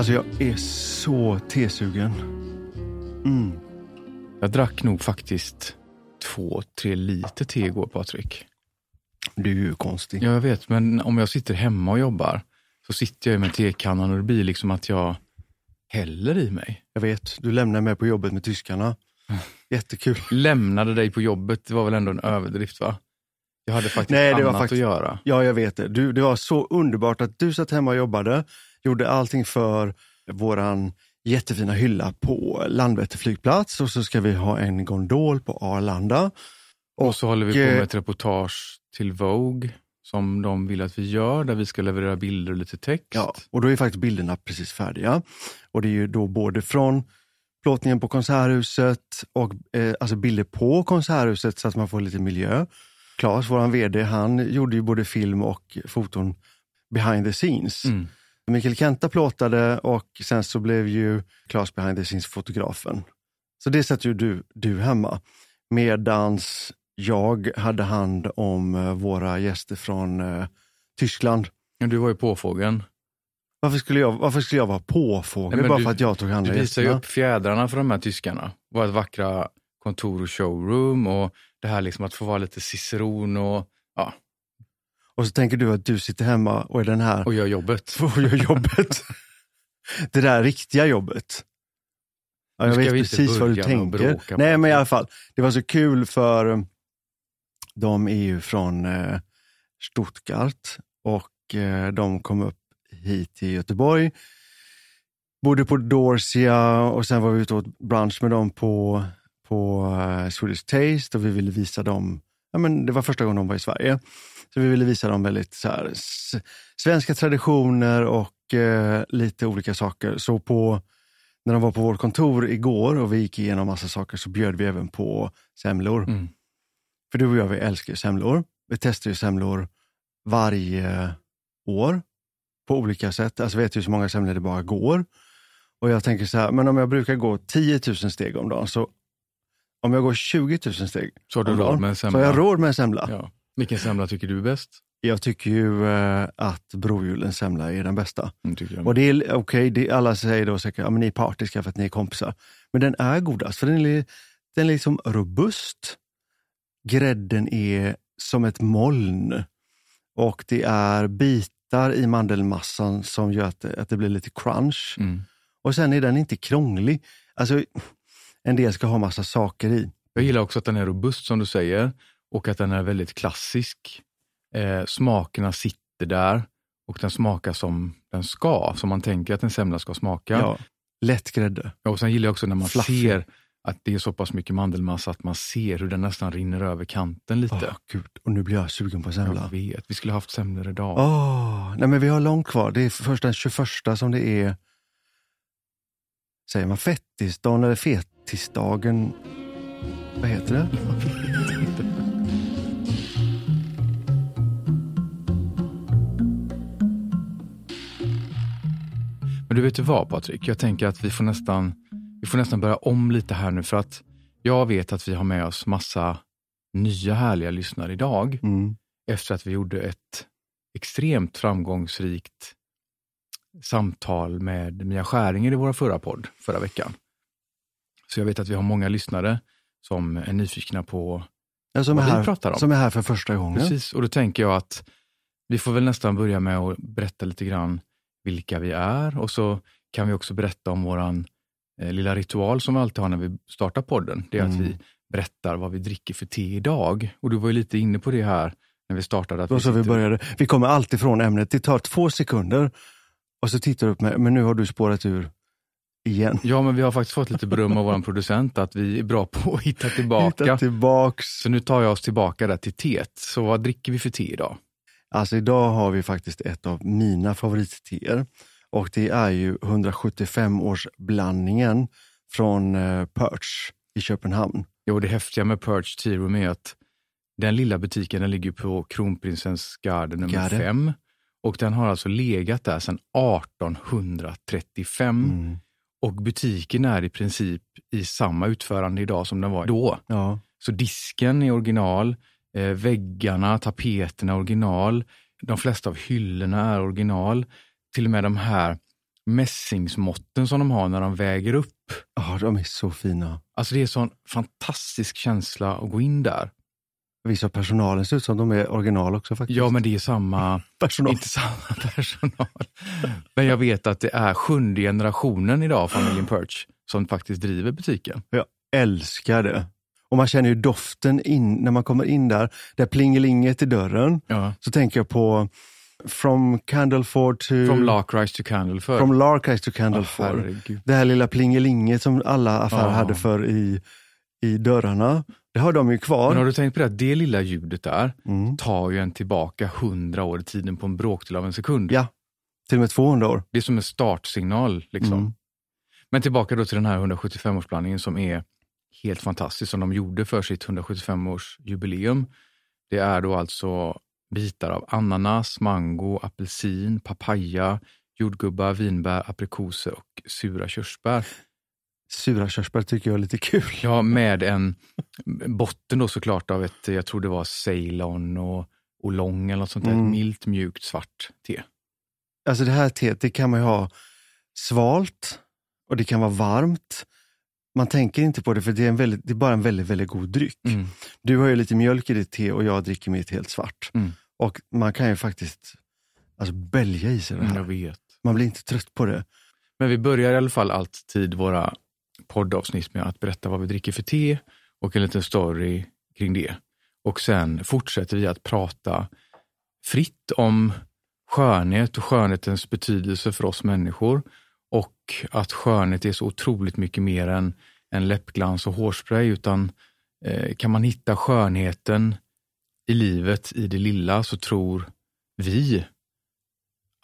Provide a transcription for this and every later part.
Alltså jag är så tesugen. Mm. Jag drack nog faktiskt två, tre liter te igår, Patrik. Du är ju konstig. Ja, jag vet, men om jag sitter hemma och jobbar så sitter jag med tekannan och det blir liksom att jag häller i mig. Jag vet, du lämnar mig på jobbet med tyskarna. Jättekul. Lämnade dig på jobbet, det var väl ändå en överdrift va? Jag hade faktiskt Nej, det var annat faktiskt- att göra. Ja, jag vet det. Du, det var så underbart att du satt hemma och jobbade, gjorde allting för våran jättefina hylla på Landvetter flygplats och så ska vi ha en gondol på Arlanda. Och så håller vi på eh, med ett reportage till Vogue som de vill att vi gör, där vi ska leverera bilder och lite text. Ja, och då är faktiskt bilderna precis färdiga. Och det är ju då både från plåtningen på Konserthuset och eh, alltså bilder på Konserthuset så att man får lite miljö. Claes, vår vd, han gjorde ju både film och foton behind the scenes. Mm. Mikael Kenta plåtade och sen så blev ju Claes behind the scenes fotografen. Så det satt ju du, du hemma. Medans jag hade hand om eh, våra gäster från eh, Tyskland. Du var ju påfågeln. Varför skulle jag, varför skulle jag vara påfågel Nej, bara du- för att jag tog hand Du om visar ju gästerna? upp fjädrarna för de här tyskarna. Vårt vackra kontor och showroom och det här liksom att få vara lite ciceron och, ja, Och så tänker du att du sitter hemma och är den här och gör jobbet. och gör jobbet. det där riktiga jobbet. Ja, jag vet precis vad du tänker. Nej, men i alla fall. Det var så kul för eh, de är ju från eh, Stuttgart och eh, de kom upp hit till Göteborg. Bodde på Dorsia och sen var vi ute och åt brunch med dem på, på Swedish Taste och vi ville visa dem, ja, men det var första gången de var i Sverige. Så vi ville visa dem väldigt så här, svenska traditioner och eh, lite olika saker. Så på, när de var på vårt kontor igår och vi gick igenom massa saker så bjöd vi även på semlor. Mm. För du och jag, vi älskar ju semlor. Vi testar ju semlor varje år på olika sätt. Alltså äter ju så många semlor det bara går. Och jag tänker så här, men om jag brukar gå 10 000 steg om dagen, så om jag går 20 000 steg Så har du råd med en så har semla. jag råd med en semla. Ja. Vilken semla tycker du är bäst? Jag tycker ju eh, att Brojulens semla är den bästa. Mm, tycker jag. Och det är okej, det- alla säger då säkert att ni är partiska för att ni är kompisar. Men den är godast, för den är, den är liksom robust. Grädden är som ett moln. Och det är bitar i mandelmassan som gör att det, att det blir lite crunch. Mm. Och sen är den inte krånglig. Alltså, en del ska ha massa saker i. Jag gillar också att den är robust som du säger och att den är väldigt klassisk. Eh, smakerna sitter där och den smakar som den ska, som man tänker att en semla ska smaka. Ja. Lätt grädde. Och sen gillar jag också när man Fluffy. ser att det är så pass mycket mandelmassa att man ser hur den nästan rinner över kanten lite. Åh, Gud. Och nu blir jag sugen på semla. jag vet, vi skulle haft semlor idag. Åh, nej men vi har långt kvar. Det är först den 21 som det är, säger man fettisdagen eller fetisdagen? Vad heter det? Men du vet ju vad Patrik, jag tänker att vi får nästan, vi får nästan börja om lite här nu för att jag vet att vi har med oss massa nya härliga lyssnare idag Mm. efter att vi gjorde ett extremt framgångsrikt samtal med Mia Skäringer i våra förra podd förra veckan. Så jag vet att vi har många lyssnare som är nyfikna på Ja, som, är Vad vi här, pratar om. som är här för första gången. Precis, och då tänker jag att vi får väl nästan börja med att berätta lite grann vilka vi är och så kan vi också berätta om våran eh, lilla ritual som vi alltid har när vi startar podden. Det är att Mm. vi berättar vad vi dricker för te idag. Och du var ju lite inne på det här när vi startade. Att var så vi började. Vi kommer alltid från ämnet. Det tar två sekunder och så tittar du upp med, men nu har du spårat ur igen. Ja, men vi har faktiskt fått lite beröm av vår producent att vi är bra på att hitta tillbaka. Hitta tillbaks. Så nu tar jag oss tillbaka där till teet. Så vad dricker vi för te idag? Alltså idag har vi faktiskt ett av mina favoritteer och det är ju 175-årsblandningen från eh, Perch i Köpenhamn. Jo, det häftiga med Perch Tea Room är att den lilla butiken den ligger på Kronprinsens Garden nummer Garden. 5. Och den har alltså legat där sedan 1835. Mm. Och butiken är i princip i samma utförande idag som den var då. Ja. Så disken är original, eh, väggarna, tapeterna är original, de flesta av hyllorna är original. Till och med de här mässingsmåtten som de har när de väger upp. Ja, de är så fina. Alltså det är en sån fantastisk känsla att gå in där. Vissa av personalen ser ut som de är original också faktiskt. Ja, men det är samma, Personal. inte samma personal. Men jag vet att det är sjunde generationen idag, familjen Perch, som faktiskt driver butiken. Jag älskar det. Och man känner ju doften in, när man kommer in där, där plingelinget i dörren. Ja. Så tänker jag på From Candleford to... From Larkrise to Candleford. From Larkrise to Candleford. herregud. det här lilla plingelinget som alla affärer Ja. hade för i, i dörrarna. Det har de ju kvar. Men har du tänkt på det? att Det lilla ljudet där Mm. tar ju en tillbaka hundra år i tiden på en bråkdel av en sekund. Ja, till och med 200 år. Det är som en startsignal. Liksom. Mm. Men tillbaka då till den här 175-årsblandningen som är helt fantastisk, som de gjorde för sitt 175-årsjubileum. Det är då alltså bitar av ananas, mango, apelsin, papaya, jordgubbar, vinbär, aprikoser och sura körsbär. Sura körsbär tycker jag är lite kul. Ja, med en botten då såklart av ett, jag tror det var Ceylon och oolong eller något sånt där. Mm. Ett milt, mjukt, svart te. Alltså det här teet, det kan man ju ha svalt och det kan vara varmt. Man tänker inte på det för det är, en väldigt, det är bara en väldigt, väldigt god dryck. Mm. Du har ju lite mjölk i ditt te och jag dricker mitt helt svart. Mm. Och man kan ju faktiskt alltså, bälja i sig det här. jag vet. Man blir inte trött på det. Men vi börjar i alla fall alltid våra poddavsnitt med att berätta vad vi dricker för te och en liten story kring det. Och sen fortsätter vi att prata fritt om skönhet och skönhetens betydelse för oss människor och att skönhet är så otroligt mycket mer än, än läppglans och hårspray utan eh, kan man hitta skönheten i livet, i det lilla, så tror vi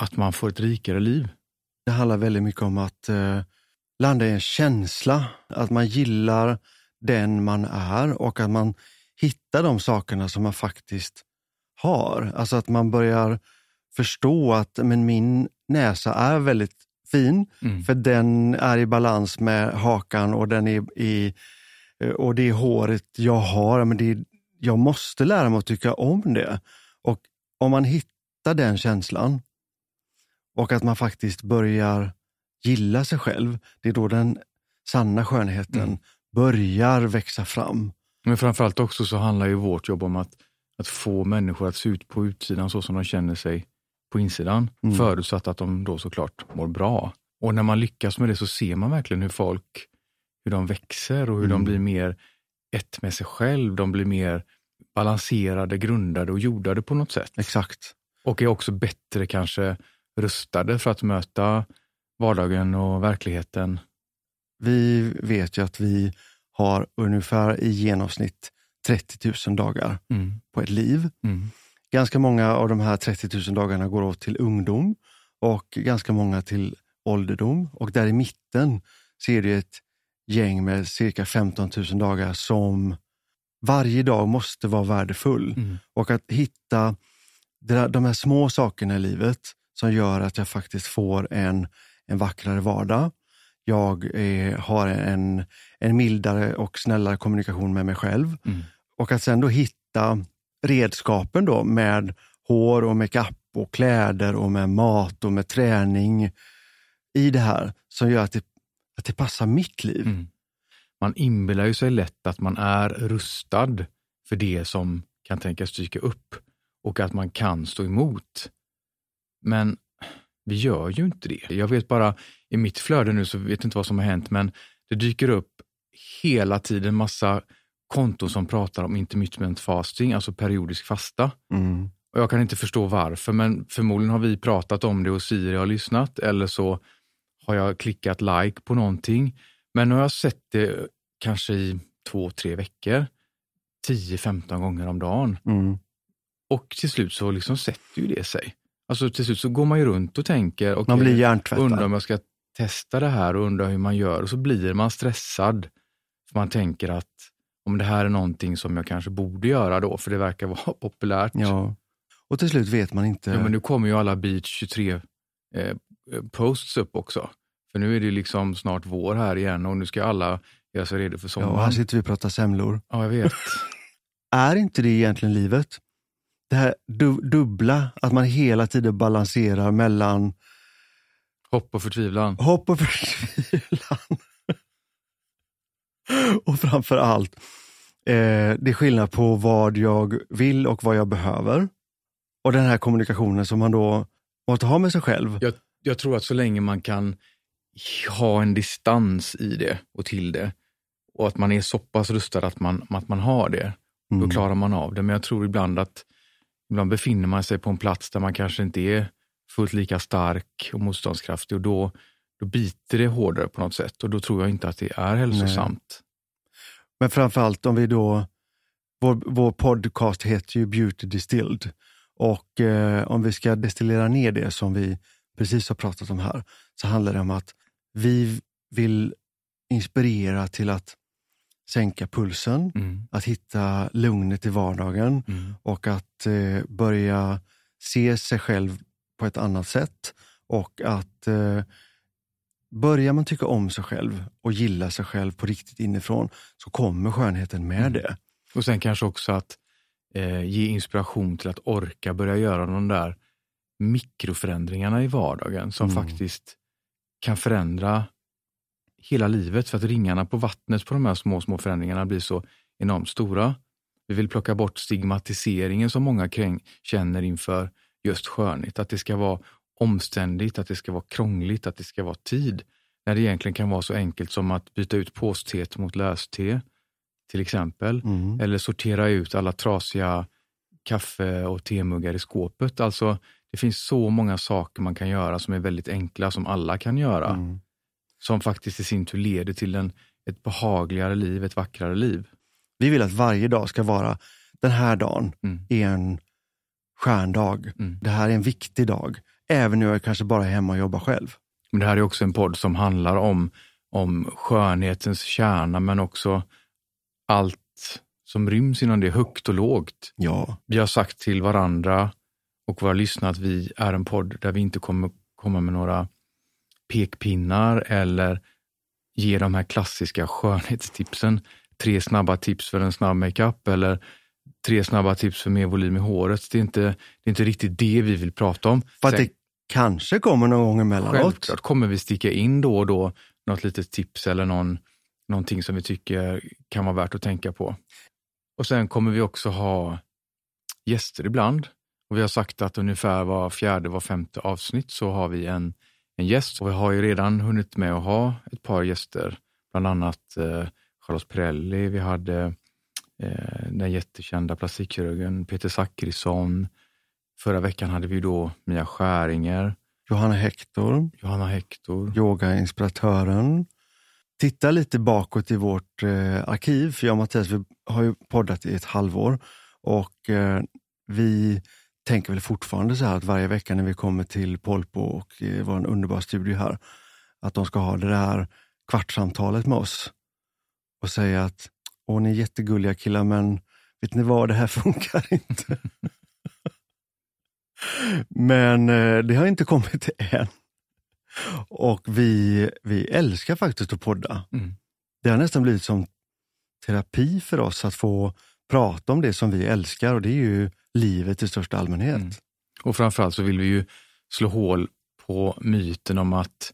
att man får ett rikare liv. Det handlar väldigt mycket om att eh, landa i en känsla, att man gillar den man är och att man hittar de sakerna som man faktiskt har. Alltså att man börjar förstå att men min näsa är väldigt fin, Mm. för den är i balans med hakan och, den är i, och det är håret jag har. Men det jag måste lära mig att tycka om det. Och om man hittar den känslan och att man faktiskt börjar gilla sig själv, det är då den sanna skönheten Mm. börjar växa fram. Men framförallt också så handlar ju vårt jobb om att, att få människor att se ut på utsidan så som de känner sig på insidan. Mm. Förutsatt att de då såklart mår bra. Och när man lyckas med det så ser man verkligen hur folk hur de växer och hur de Mm. blir mer ett med sig själv. De blir mer balanserade, grundade och jordade på något sätt. Exakt. Och är också bättre kanske rustade för att möta vardagen och verkligheten. Vi vet ju att vi har ungefär i genomsnitt 30 000 dagar Mm. på ett liv. Mm. Ganska många av de här 30 000 dagarna går åt till ungdom och ganska många till ålderdom. Och där i mitten ser du ett gäng med cirka 15 000 dagar som varje dag måste vara värdefull. Mm. Och att hitta de här små sakerna i livet som gör att jag faktiskt får en, en vackrare vardag. Jag eh, har en, en mildare och snällare kommunikation med mig själv. Mm. Och att sen då hitta redskapen då med hår och makeup och kläder och med mat och med träning i det här som gör att det, att det passar mitt liv. Mm. Man inbillar ju sig lätt att man är rustad för det som kan tänkas dyka upp och att man kan stå emot. Men vi gör ju inte det. Jag vet bara, i mitt flöde nu så vet jag inte vad som har hänt, men det dyker upp hela tiden massa konton som pratar om intermittent fasting, alltså periodisk fasta. Mm. Och jag kan inte förstå varför, men förmodligen har vi pratat om det och Siri har lyssnat eller så har jag klickat like på någonting. Men nu har jag sett det kanske i två, tre veckor, 10-15 gånger om dagen. Mm. Och till slut så liksom sätter ju det sig. Alltså till slut så går man ju runt och tänker, Man okej, blir hjärntvättad. undrar om jag ska testa det här och undrar hur man gör. Och så blir man stressad. För man tänker att om det här är någonting som jag kanske borde göra då, för det verkar vara populärt. Ja. Och till slut vet man inte. Ja, men nu kommer ju alla Beach 23 eh, posts upp också. För nu är det liksom snart vår här igen och nu ska alla göra sig redo för ja, sommaren. och här sitter vi och pratar semlor. Ja, jag vet. Är inte det egentligen livet? Det här du, dubbla, att man hela tiden balanserar mellan Hopp och förtvivlan. Hopp och förtvivlan. och framför allt, eh, det är skillnad på vad jag vill och vad jag behöver. Och den här kommunikationen som man då måste ha med sig själv. Jag, jag tror att så länge man kan ha en distans i det och till det och att man är så pass rustad att man, att man har det, Mm. då klarar man av det. Men jag tror ibland att ibland befinner man sig på en plats där man kanske inte är fullt lika stark och motståndskraftig och då, då biter det hårdare på något sätt och då tror jag inte att det är hälsosamt. Men framförallt om vi då, vår, vår podcast heter ju Beauty Distilled och eh, om vi ska destillera ner det som vi precis har pratat om här, så handlar det om att vi vill inspirera till att sänka pulsen, Mm. att hitta lugnet i vardagen Mm. och att eh, börja se sig själv på ett annat sätt och att eh, börjar man tycka om sig själv och gilla sig själv på riktigt inifrån så kommer skönheten med Mm. det. Och sen kanske också att eh, ge inspiration till att orka börja göra de där mikroförändringarna i vardagen som Mm. faktiskt kan förändra hela livet för att ringarna på vattnet på de här små, små förändringarna blir så enormt stora. Vi vill plocka bort stigmatiseringen som många kräng, känner inför just skönhet. Att det ska vara omständigt, att det ska vara krångligt, att det ska vara tid. När det egentligen kan vara så enkelt som att byta ut påsteet mot löste till exempel. Mm. Eller sortera ut alla trasiga kaffe och temuggar i skåpet. Alltså, det finns så många saker man kan göra som är väldigt enkla, som alla kan göra. Mm. Som faktiskt i sin tur leder till en, ett behagligare liv, ett vackrare liv. Vi vill att varje dag ska vara, den här dagen Mm. är en stjärndag. Mm. Det här är en viktig dag. Även när jag kanske bara är hemma och jobbar själv. Men det här är också en podd som handlar om, om skönhetens kärna, men också allt som ryms inom det, högt och lågt. Ja, Vi har sagt till varandra och våra lyssnare att vi är en podd där vi inte kommer komma med några pekpinnar eller ge de här klassiska skönhetstipsen. Tre snabba tips för en snabb makeup eller tre snabba tips för mer volym i håret. Det är inte, det är inte riktigt det vi vill prata om. för att det kanske kommer någon gång emellanåt. Självklart kommer vi sticka in då och då något litet tips eller någon, någonting som vi tycker kan vara värt att tänka på. Och sen kommer vi också ha gäster ibland. Och vi har sagt att ungefär var fjärde, var femte avsnitt så har vi en, en gäst. Och vi har ju redan hunnit med att ha ett par gäster, bland annat eh, Charlotte Perrelli, vi hade eh, den jättekända plastikkirurgen Peter Zackrisson. Förra veckan hade vi då Mia Skäringer, Johanna Hector, Johanna Hector. yogainspiratören. Titta lite bakåt i vårt eh, arkiv, för jag och Mattias vi har ju poddat i ett halvår och eh, vi tänker väl fortfarande så här att varje vecka när vi kommer till Polpo och eh, vår underbara studio här, att de ska ha det där kvartssamtalet med oss och säga att Åh, ni är jättegulliga killar, men vet ni vad, det här funkar inte. men eh, det har inte kommit än. Och vi, vi älskar faktiskt att podda. Mm. Det har nästan blivit som terapi för oss att få prata om det som vi älskar och det är ju livet i största allmänhet. Mm. Och framförallt så vill vi ju slå hål på myten om att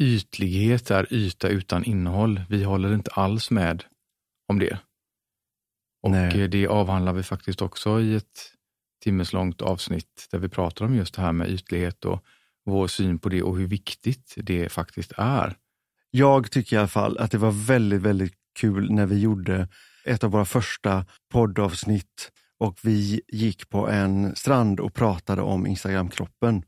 ytlighet är yta utan innehåll. Vi håller inte alls med om det. Och Nej. eh, det avhandlar vi faktiskt också i ett timmeslångt avsnitt där vi pratar om just det här med ytlighet och vår syn på det och hur viktigt det faktiskt är. Jag tycker i alla fall att det var väldigt, väldigt kul när vi gjorde ett av våra första poddavsnitt och vi gick på en strand och pratade om Instagramkroppen.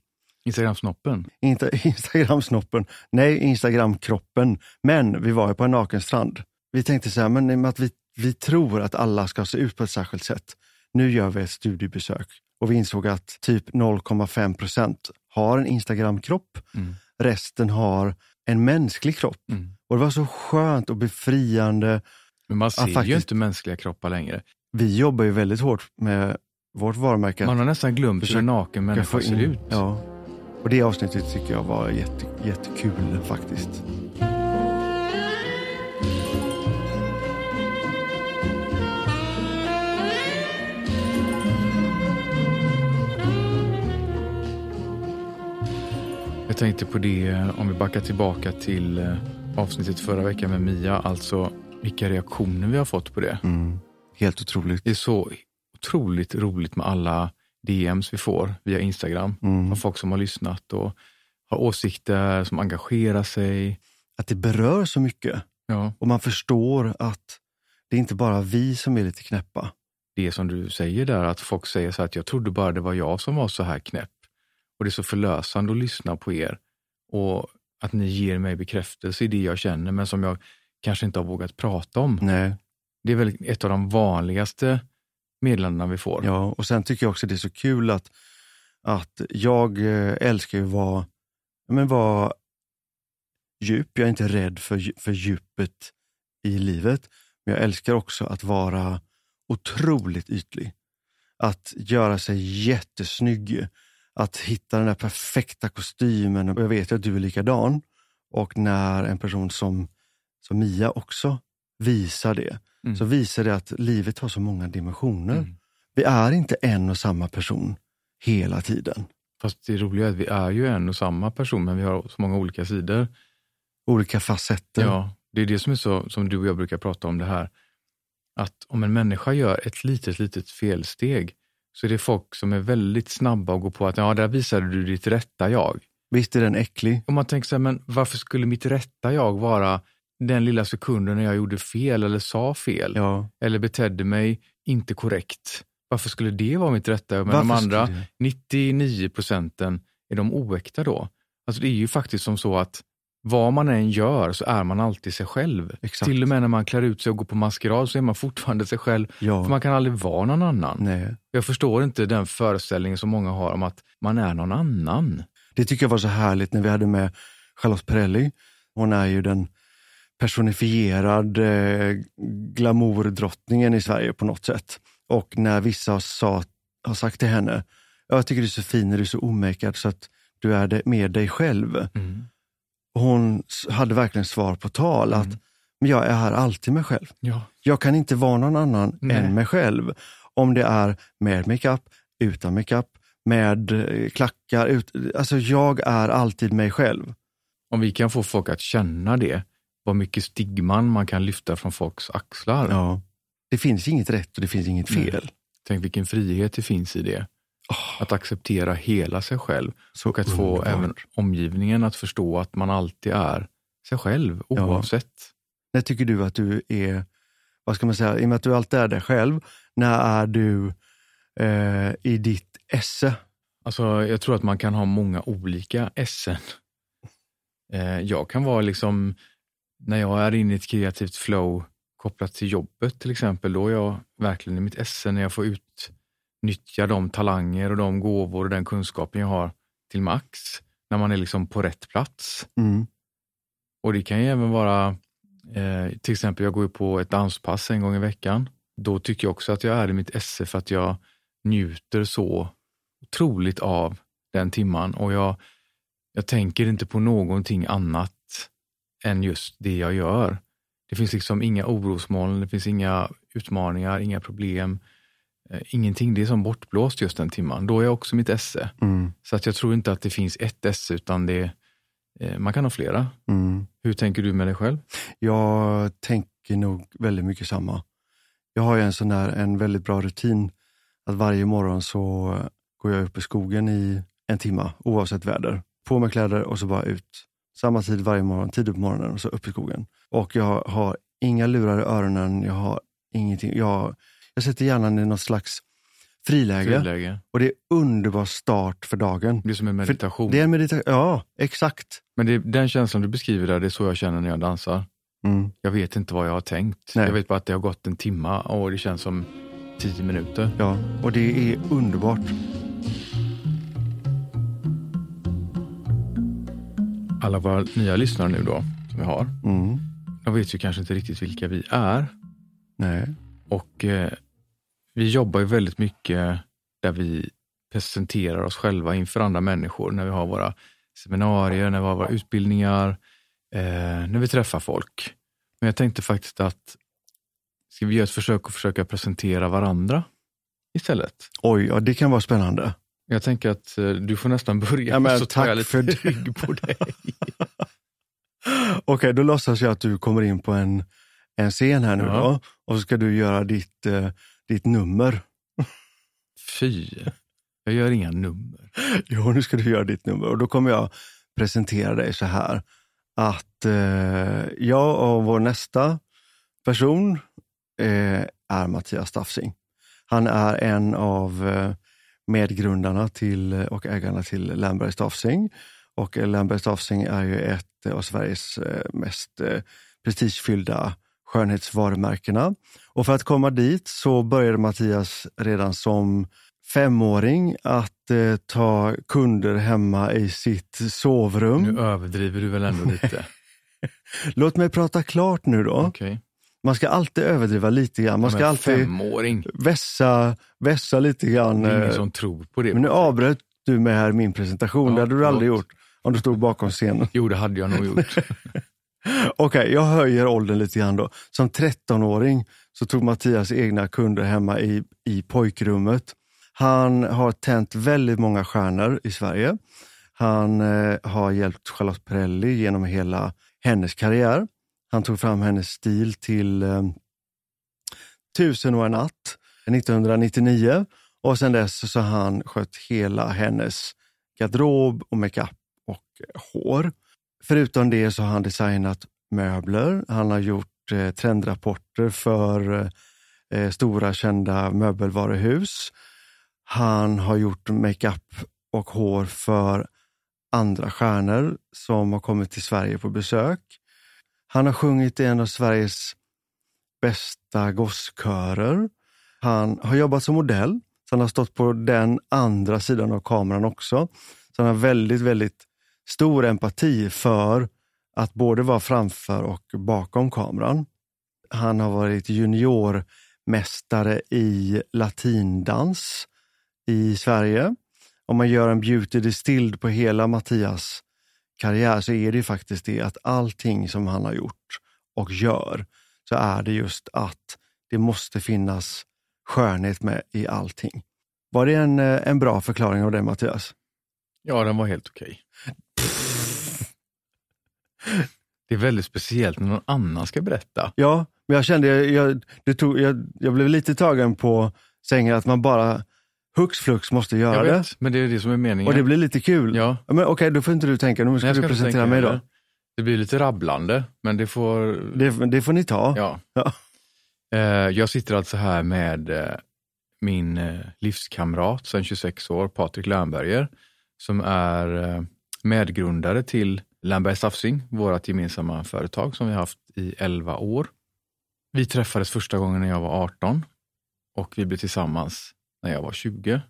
Instagramsnoppen. Inte Instagramsnoppen, nej Instagramkroppen. Men vi var ju på en nakenstrand. Vi tänkte så här, men att vi, vi tror att alla ska se ut på ett särskilt sätt. Nu gör vi ett studiebesök och vi insåg att typ 0,5 procent har en Instagramkropp. Mm. Resten har en mänsklig kropp. Mm. Och det var så skönt och befriande. Men man ser ju faktiskt. inte mänskliga kroppar längre. Vi jobbar ju väldigt hårt med vårt varumärke. Man har nästan glömt hur en naken människa ser ut. Ja. Och det avsnittet tycker jag var jätte, jättekul faktiskt. Jag tänkte på det om vi backar tillbaka till eh, avsnittet förra veckan med Mia, alltså vilka reaktioner vi har fått på det. Mm. Helt otroligt. Det är så otroligt roligt med alla DMs vi får via Instagram Mm. av folk som har lyssnat och har åsikter, som engagerar sig. Att det berör så mycket Ja, och man förstår att det är inte bara vi som är lite knäppa. det som du säger där, att folk säger så här att jag trodde bara det var jag som var så här knäpp. Och det är så förlösande att lyssna på er och att ni ger mig bekräftelse i det jag känner, men som jag kanske inte har vågat prata om. Nej. Det är väl ett av de vanligaste meddelandena vi får. Ja, och sen tycker jag också det är så kul att, att jag eh, älskar ju att vara, men vara djup. Jag är inte rädd för, för djupet i livet. Men jag älskar också att vara otroligt ytlig. Att göra sig jättesnygg. Att hitta den där perfekta kostymen. Och jag vet att du är likadan. Och när en person som, som Mia också visar det, Mm. så visar det att livet har så många dimensioner. Mm. Vi är inte en och samma person hela tiden. Fast det roliga är att vi är ju en och samma person, men vi har så många olika sidor. Olika facetter. Ja, det är det som är så, som du och jag brukar prata om det här. Att om en människa gör ett litet, litet felsteg, så är det folk som är väldigt snabba att gå på att ja, där visade du ditt rätta jag. Visst är den äcklig? Och man tänker så här, men varför skulle mitt rätta jag vara den lilla sekunden när jag gjorde fel eller sa fel Ja. eller betedde mig inte korrekt? Varför skulle det vara mitt rätta? Men de andra skulle det? 99 procenten, är de oäkta då? Alltså det är ju faktiskt som så att vad man än gör så är man alltid sig själv. Exakt. Till och med när man klär ut sig och går på maskerad så är man fortfarande sig själv. För Ja. man kan aldrig vara någon annan. Nej. Jag förstår inte den föreställningen som många har om att man är någon annan. Det tycker jag var så härligt när vi hade med Charlotte Perrelli. Hon är ju den personifierad eh, glamourdrottningen i Sverige på något sätt. Och när vissa har, sa, har sagt till henne, jag tycker du är så fin du är så omakead så att du är med dig själv. Hon s- hade verkligen svar på tal att Mm. men jag är här alltid mig själv. Ja. Jag kan inte vara någon annan Nej. än mig själv. Om det är med makeup, utan makeup, med eh, klackar. Ut, alltså jag är alltid mig själv. Om vi kan få folk att känna det, vad mycket stigman man kan lyfta från folks axlar. Ja. Det finns inget rätt och det finns inget fel. Tänk vilken frihet det finns i det. Åh, Att acceptera hela sig själv så och att få underbart. även omgivningen att förstå att man alltid är sig själv oavsett. När tycker du att du är, vad ska man säga, i och med att du alltid är dig själv, när är du eh, i ditt esse? Alltså, jag tror att man kan ha många olika essen. Eh, jag kan vara liksom, när jag är inne i ett kreativt flow kopplat till jobbet till exempel, då är jag verkligen i mitt esse när jag får utnyttja de talanger och de gåvor och den kunskapen jag har till max. När man är liksom på rätt plats. Mm. Och det kan ju även vara, eh, till exempel jag går på ett danspass en gång i veckan. Då tycker jag också att jag är i mitt esse för att jag njuter så otroligt av den timman och jag, jag tänker inte på någonting annat än just det jag gör. Det finns liksom inga orosmoln, det finns inga utmaningar, inga problem, eh, ingenting. Det är som bortblåst just den timman. Då är jag också mitt esse. Mm. Så att jag tror inte att det finns ett esse utan det, eh, man kan ha flera. Mm. Hur tänker du med dig själv? Jag tänker nog väldigt mycket samma. Jag har ju en sån där, en väldigt bra rutin att varje morgon så går jag upp i skogen i en timme oavsett väder. På med kläder och så bara ut. Samma tid varje morgon, tidigt på morgonen och så upp i skogen. Och jag har inga lurar i öronen, jag har ingenting. Jag, jag sätter hjärnan i något slags friläge Friläge. och det är underbar start för dagen. Det är som en meditation. Det är en meditation, ja exakt. Men det, den känslan du beskriver där, det är så jag känner när jag dansar. Mm. Jag vet inte vad jag har tänkt. Nej. Jag vet bara att det har gått en timma och det känns som tio minuter. Ja, och det är underbart. Alla våra nya lyssnare nu då, som vi har, Mm. de vet ju kanske inte riktigt vilka vi är. Nej. Och eh, vi jobbar ju väldigt mycket där vi presenterar oss själva inför andra människor, när vi har våra seminarier, när vi har våra utbildningar, eh, när vi träffar folk. Men jag tänkte faktiskt att, ska vi göra ett försök att försöka presentera varandra istället? Oj, ja, det kan vara spännande. Jag tänker att eh, du får nästan börja, Ja, men så tar jag lite för det. rygg på dig. Okej, då låtsas jag att du kommer in på en, en scen här nu Ja. då. Och så ska du göra ditt, eh, ditt nummer. Fy, jag gör inga nummer. Jo, nu ska du göra ditt nummer. Och då kommer jag presentera dig så här. Att eh, jag och vår nästa person eh, är Mattias Staffsing. Han är en av eh, medgrundarna till och ägarna till Lamberg Staffsing. Och eh, Lamberg Staffsing är ju ett av Sveriges eh, mest eh, prestigefyllda skönhetsvarumärkena. Och för att komma dit så började Mattias redan som femåring att eh, ta kunder hemma i sitt sovrum. Nu överdriver du väl ändå lite? Låt mig prata klart nu då. Okej. Man ska alltid överdriva lite grann. Man ska alltid Femåring, vässa, vässa lite grann. det är ingen eh, som tror på det. Men nu avbröt du mig här min presentation. Ja, det hade du aldrig gjort om du stod bakom scenen. Jo, det hade jag nog gjort. Okej, jag höjer åldern lite grann då. Som 13-åring så tog Mattias egna kunder hemma i, i pojkrummet. Han har tänt väldigt många stjärnor i Sverige. Han eh, har hjälpt Charlotte Perrelli genom hela hennes karriär. Han tog fram hennes stil till eh, Tusen och en natt 1999 och sen dess så har han skött hela hennes garderob och makeup och eh, hår. Förutom det så har han designat möbler. Han har gjort eh, trendrapporter för eh, eh, stora kända möbelvaruhus. Han har gjort makeup och hår för andra stjärnor som har kommit till Sverige på besök. Han har sjungit i en av Sveriges bästa gosskörer. Han har jobbat som modell, så han har stått på den andra sidan av kameran också. Så han har väldigt, väldigt stor empati för att både vara framför och bakom kameran. Han har varit juniormästare i latindans i Sverige. Om man gör en beauty distilled på hela Mattias karriär så är det ju faktiskt det att allting som han har gjort och gör så är det just att det måste finnas skönhet med i allting. Var det en, eh, en bra förklaring av det Mattias? Ja, den var helt okej. Det är väldigt speciellt när någon annan ska berätta. Ja, men jag kände, jag, jag, det tog, jag, jag blev lite tagen på sängen att man bara hux flux måste göra Jag det. vet, men det är det som är meningen. Och det blir lite kul. Ja. Men okej, då får inte du tänka, nu ska Nej, du ska inte presentera mig då. Det blir lite rabblande, men det får... Det, det får ni ta. Ja. Ja. Eh, Jag sitter alltså här med eh, min eh, livskamrat sedan 26 år, Patrik Lernberger, som är medgrundare till Lernberg Staffsing, vårt gemensamma företag som vi har haft i 11 år. Vi träffades första gången när jag var 18 och vi blev tillsammans när jag var 20.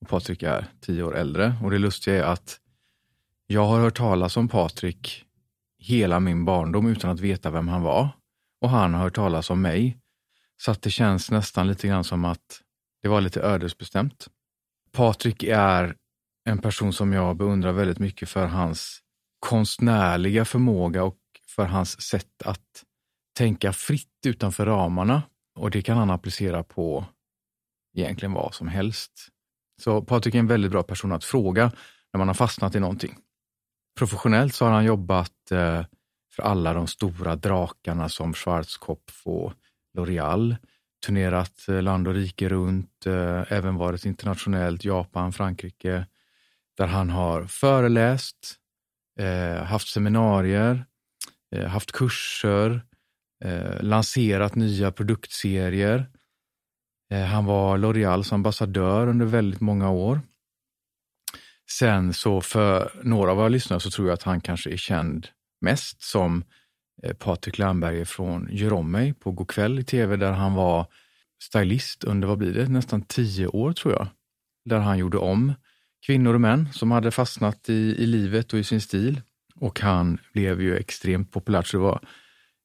Och Patrik är 10 år äldre och det lustiga är att jag har hört talas om Patrik hela min barndom utan att veta vem han var. Och han har hört talas om mig. Så att det känns nästan lite grann som att det var lite ödesbestämt. Patrik är en person som jag beundrar väldigt mycket för hans konstnärliga förmåga och för hans sätt att tänka fritt utanför ramarna. Och det kan han applicera på egentligen vad som helst. Så Patrik är en väldigt bra person att fråga när man har fastnat i någonting. Professionellt så har han jobbat eh, för alla de stora drakarna som Schwarzkopf och L'Oreal. Turnerat eh, land och rike runt, eh, även varit internationellt, Japan, Frankrike, där han har föreläst, haft seminarier, haft kurser, lanserat nya produktserier. Eh, han var L'Oreals ambassadör under väldigt många år. Sen så för några av våra lyssnare så tror jag att han kanske är känd mest som eh, Patrik Lernberger från Gör om mig på Go'kväll i tv där han var stylist under, vad blir det, nästan tio år tror jag. Där han gjorde om kvinnor och män som hade fastnat i, i livet och i sin stil. Och han blev ju extremt populär så det var,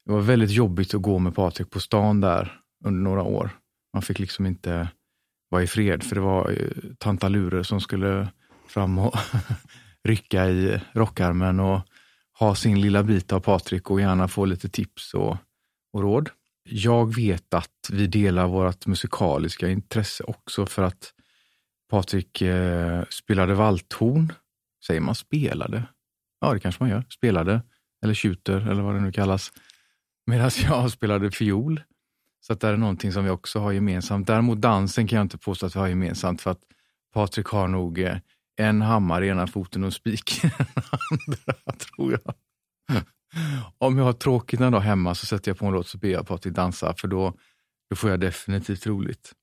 det var väldigt jobbigt att gå med Patrik på stan där under några år. Man fick liksom inte vara i fred för det var eh, tantalurer som skulle fram och rycka i rockarmen och ha sin lilla bit av Patrik och gärna få lite tips och, och råd. Jag vet att vi delar vårt musikaliska intresse också för att Patrik eh, spelade valthorn. Säger man spelade? Ja, det kanske man gör. Spelade, eller tjuter eller vad det nu kallas. Medan jag spelade fiol. Så att det är någonting som vi också har gemensamt. Däremot dansen kan jag inte påstå att vi har gemensamt för att Patrik har nog eh, en hammare i ena foten och en spik i den andra, tror jag. Om jag har tråkigt en dag hemma så sätter jag på en låt så ber jag Patrik dansa, för då, då får jag definitivt roligt.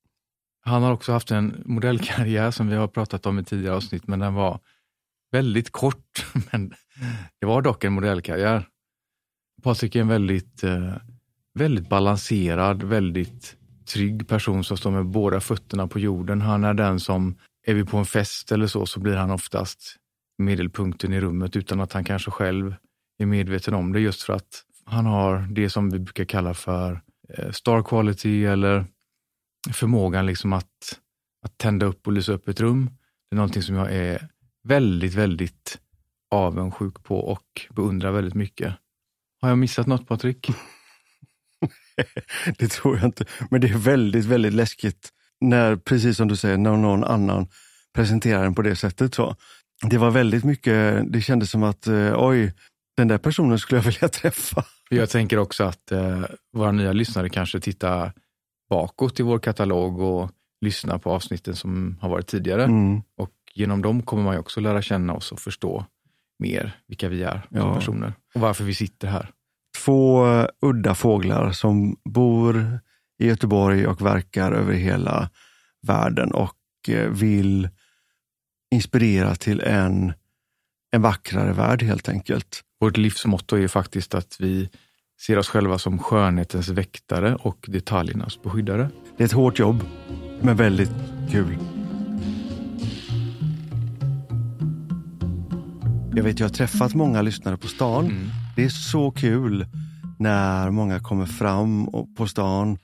Han har också haft en modellkarriär som vi har pratat om i tidigare avsnitt, men den var väldigt kort. Men det var dock en modellkarriär. Patrik är en väldigt, eh, väldigt balanserad, väldigt trygg person som står med båda fötterna på jorden. Han är den som, är vi på en fest eller så, så blir han oftast medelpunkten i rummet utan att han kanske själv är medveten om det just för att han har det som vi brukar kalla för eh, star quality eller förmågan liksom att, att tända upp och lysa upp ett rum. Det är någonting som jag är väldigt, väldigt avundsjuk på och beundrar väldigt mycket. Har jag missat något Patrik? det tror jag inte. Men det är väldigt, väldigt läskigt när, precis som du säger, när någon annan presenterar den på det sättet. Så. Det var väldigt mycket, det kändes som att eh, oj, den där personen skulle jag vilja träffa. Jag tänker också att eh, våra nya lyssnare kanske tittar bakåt i vår katalog och lyssnar på avsnitten som har varit tidigare. Mm. Och genom dem kommer man ju också lära känna oss och förstå mer vilka vi är som Ja. personer och varför vi sitter här. Två udda fåglar som bor i Göteborg och verkar över hela världen och eh, vill inspirera till en, en vackrare värld helt enkelt. Vårt livsmotto är faktiskt att vi ser oss själva som skönhetens väktare och detaljernas beskyddare. Det är ett hårt jobb, men väldigt kul. Jag vet, jag har träffat många lyssnare på stan. Mm. Det är så kul när många kommer fram på stan.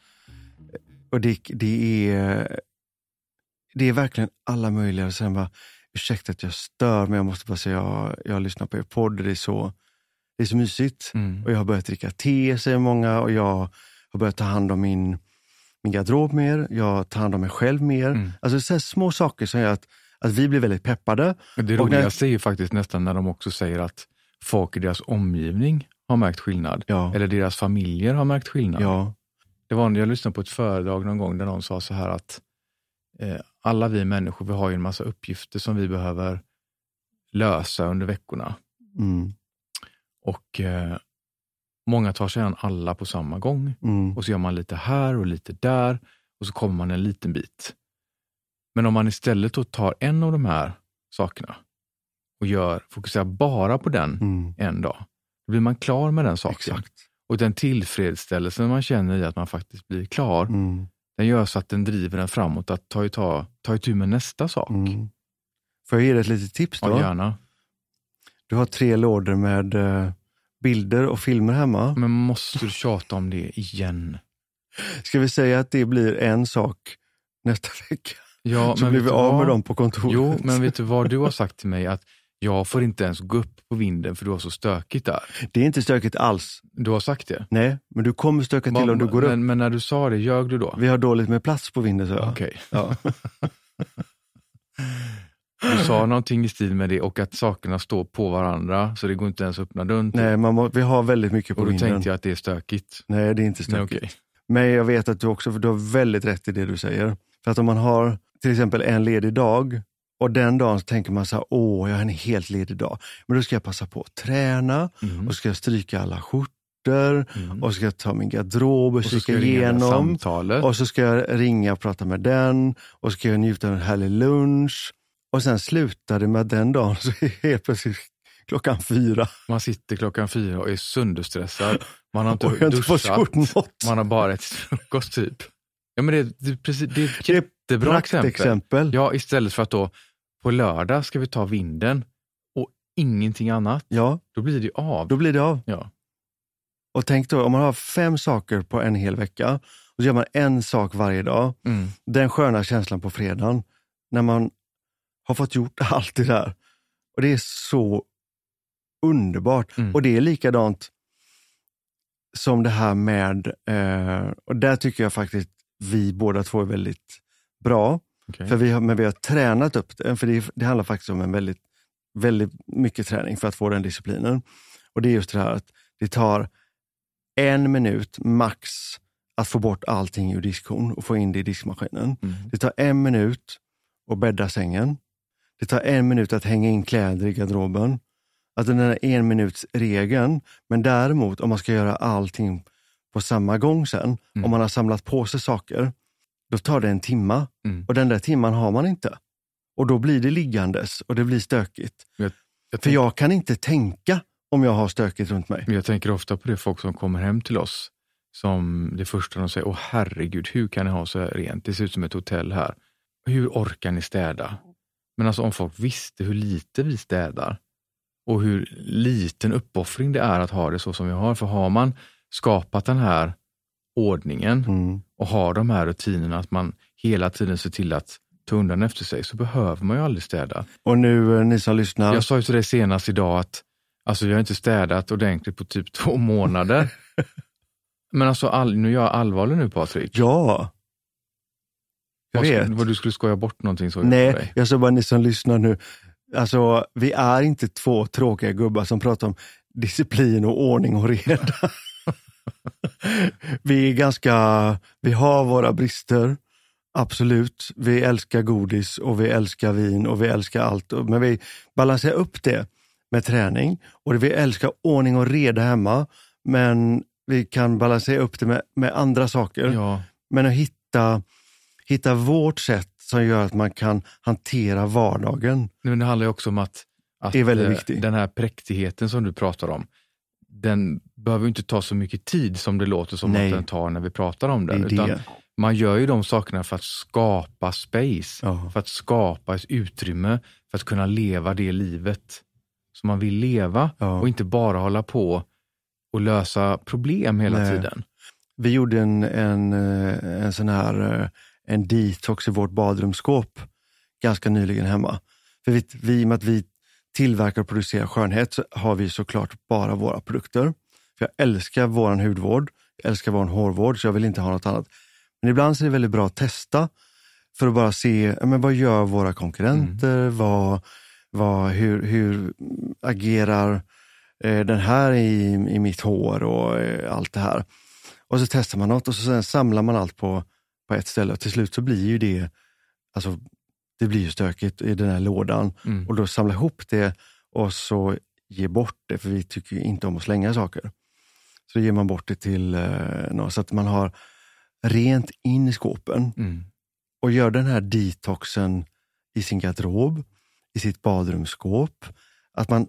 Och det, det, är, det är verkligen alla möjliga. Sen bara, ursäkta att jag stör, men jag måste bara säga, jag, jag lyssnar på er podd. Det är så, det är så mysigt. Mm. Och jag har börjat dricka te, säger många. Och jag har börjat ta hand om min, min garderob mer. Jag tar hand om mig själv mer. Mm. Alltså så små saker som gör att, att vi blir väldigt peppade. Det Och när- roligaste är ju faktiskt nästan när de också säger att folk i deras omgivning har märkt skillnad. Ja. Eller deras familjer har märkt skillnad. Ja, Det var, jag lyssnade på ett föredrag någon gång där någon sa så här att eh, alla vi människor, vi har ju en massa uppgifter som vi behöver lösa under veckorna. mm, Och eh, många tar sig an alla på samma gång. mm, Och så gör man lite här och lite där och så kommer man en liten bit. Men om man istället tar en av de här sakerna och gör, fokuserar bara på den mm. en dag, då blir man klar med den saken. Exakt. Och den tillfredsställelsen man känner i att man faktiskt blir klar, Mm, den gör så att den driver en framåt att ta, ta, ta itu med nästa sak. mm. Får jag ge dig ett litet tips då? Ja, gärna. Du har tre lådor med eh, bilder och filmer hemma. Men måste du tjata om det igen? Ska vi säga att det blir en sak nästa vecka? Ja, så men blir vi av med dem på kontoret. Jo, men vet du vad du har sagt till mig? Att jag får inte ens gå upp på vinden för du har så stökigt där. Det är inte stökigt alls. Du har sagt det? Nej, men du kommer stöka till om du går upp. men, men när du sa det, ljög du då? Vi har dåligt med plats på vinden, så jag. Okej. Ja. Du sa någonting i stil med det och att sakerna står på varandra så det går inte ens att öppna dörren. till. Nej, man må, vi har väldigt mycket på och då vinden. tänkte jag att det är stökigt. Nej, det är inte Nej, stökigt. okej. Men jag vet att du också, för du har väldigt rätt i det du säger. För att om man har till exempel en ledig dag och den dagen så tänker man så här, åh, jag har en helt ledig dag. Men då ska jag passa på att träna Mm. och ska jag stryka alla skjortor Mm. och ska jag ta min garderob och, Och kika det igenom. Och så ska jag ringa och prata med den och ska jag njuta av en härlig lunch. Och sen slutar det med att den dagen så är helt plötsligt klockan fyra Man sitter klockan fyra och är sönderstressad. Man har inte och jag har inte duschat. Man har bara ätit frukost typ. Ja, men det, det, precis, det är ett Det jättebra exempel. Praktexempel. Ja, istället för att då på lördag ska vi ta vinden och ingenting annat. Ja, Då blir det ju av. då blir det av. Ja. Och tänk då, om man har fem saker på en hel vecka och så gör man en sak varje dag. Mm. Den sköna känslan på fredagen när man har fått gjort allt det där. Och det är så underbart. Mm. Och det är likadant som det här med, eh, och där tycker jag faktiskt vi båda två är väldigt bra. Okej. För vi har, men vi har tränat upp det, för det, det handlar faktiskt om en väldigt, väldigt mycket träning för att få den disciplinen. Och det är just det här att det tar en minut max att få bort allting ur diskhon och få in det i diskmaskinen. Mm. Det tar en minut att bädda sängen. Det tar en minut att hänga in kläder i garderoben. Alltså den här en minuts regeln. Men däremot om man ska göra allting på samma gång sen, Mm. om man har samlat på sig saker, då tar det en timma. Mm. Och den där timman har man inte. Och då blir det liggandes och det blir stökigt. Jag För tänk- jag kan inte tänka om jag har stökigt runt mig. Jag tänker ofta på det folk som kommer hem till oss. Som det första de säger, åh herregud, hur kan ni ha så här rent? Det ser ut som ett hotell här. Hur orkar ni städa? Men alltså om folk visste hur lite vi städar och hur liten uppoffring det är att ha det så som vi har. För har man skapat den här ordningen Mm. och har de här rutinerna att man hela tiden ser till att ta undan efter sig så behöver man ju aldrig städa. Och nu, eh, ni som lyssnar, Jag sa ju till dig senast idag att alltså, jag har inte städat ordentligt på typ två månader. Men alltså, all, nu är jag allvarlig nu Patrik. ja. Jag Vad, vet. vad du skulle skoja bort någonting så jag. Nej, jag sa bara ni som lyssnar nu. Alltså, vi är inte två tråkiga gubbar som pratar om disciplin och ordning och reda. vi är ganska, vi har våra brister, absolut. Vi älskar godis och vi älskar vin och vi älskar allt. Men vi balanserar upp det med träning och vi älskar ordning och reda hemma. Men vi kan balansera upp det med, med andra saker. Ja, Men att hitta, hitta vårt sätt som gör att man kan hantera vardagen. men det handlar ju också om att, att Det är väldigt eh, den här präktigheten som du pratar om, den behöver inte ta så mycket tid som det låter som Nej. att den tar när vi pratar om Det den. Utan det. man gör ju de sakerna för att skapa space, Ja. för att skapa ett utrymme för att kunna leva det livet som man vill leva Ja. och inte bara hålla på och lösa problem hela Nej. tiden. Vi gjorde en, en, eh, en sån här eh, en detox i vårt badrumsskåp ganska nyligen hemma. För vi, vi, I och med att vi tillverkar och producerar skönhet så har vi såklart bara våra produkter. För jag älskar vår hudvård, jag älskar vår hårvård så jag vill inte ha något annat. Men ibland så är det väldigt bra att testa för att bara se men vad gör våra konkurrenter, vad, vad, hur, hur agerar eh, den här i, i mitt hår och eh, allt det här. Och så testar man något och så sen samlar man allt på, på ett ställe och till slut så blir ju det, alltså det blir ju stökigt i den här lådan Mm. och då samla ihop det och så ge bort det, för vi tycker ju inte om att slänga saker. Så ger man bort det till eh, någon så att man har rent in i skåpen Mm. och gör den här detoxen i sin garderob, i sitt badrumsskåp. Att man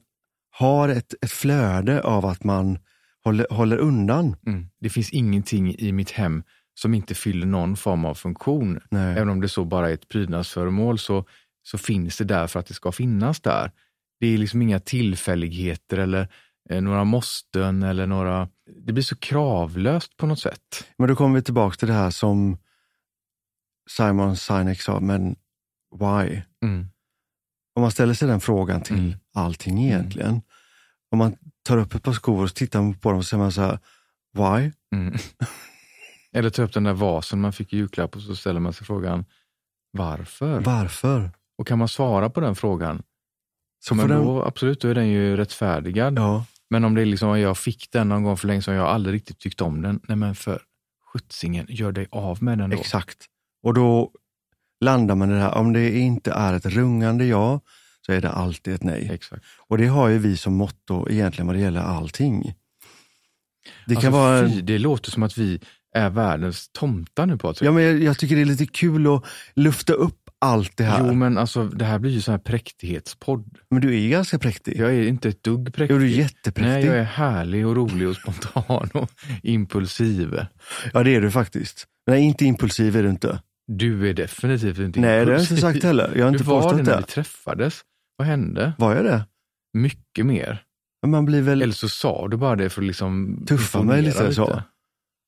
har ett, ett flöde av att man håller, håller undan. Mm. Det finns ingenting i mitt hem som inte fyller någon form av funktion. Nej. Även om det så bara är ett prydnadsföremål så, så finns det där för att det ska finnas där. Det är liksom inga tillfälligheter eller eh, några måsten eller några... Det blir så kravlöst på något sätt. Men då kommer vi tillbaka till det här som Simon Sinek sa, men why? Mm. Om man ställer sig den frågan till Mm. allting egentligen. Om man tar upp ett par skor och tittar på dem och säger man så här, why? Mm. Eller ta upp den där vasen man fick i julklapp och så ställer man sig frågan varför? Varför? Och kan man svara på den frågan, Så men den, då, absolut, då är den ju rättfärdigad. ja, Men om det är liksom, jag fick den någon gång för länge sedan och jag aldrig riktigt tyckt om den. Nej men för sjuttsingen, gör dig av med den då. exakt. Och då landar man i det här, om det inte är ett rungande ja, så är det alltid ett nej. Exakt. Och det har ju vi som motto egentligen vad det gäller allting. Det kan alltså, vara... fy, det låter som att vi är världens tomtar nu Patrik. Ja, men jag, jag tycker det är lite kul att lufta upp allt det här. Jo men alltså det här blir ju sån här präktighetspodd. Men du är ju ganska präktig. Jag är inte ett dugg präktig. Jo, du är jättepräktig. Nej, jag är härlig och rolig och spontan och impulsiv. Ja, det är du faktiskt. Nej, inte impulsiv är du inte. Du är definitivt inte Nej, det har jag impulsiv. inte sagt heller. Jag har inte var det påstått när det. vi träffades? Vad hände? Var jag det? Mycket mer. Men Man blir väl... Eller så sa du bara det för att liksom Tuffa mig imponera lite så.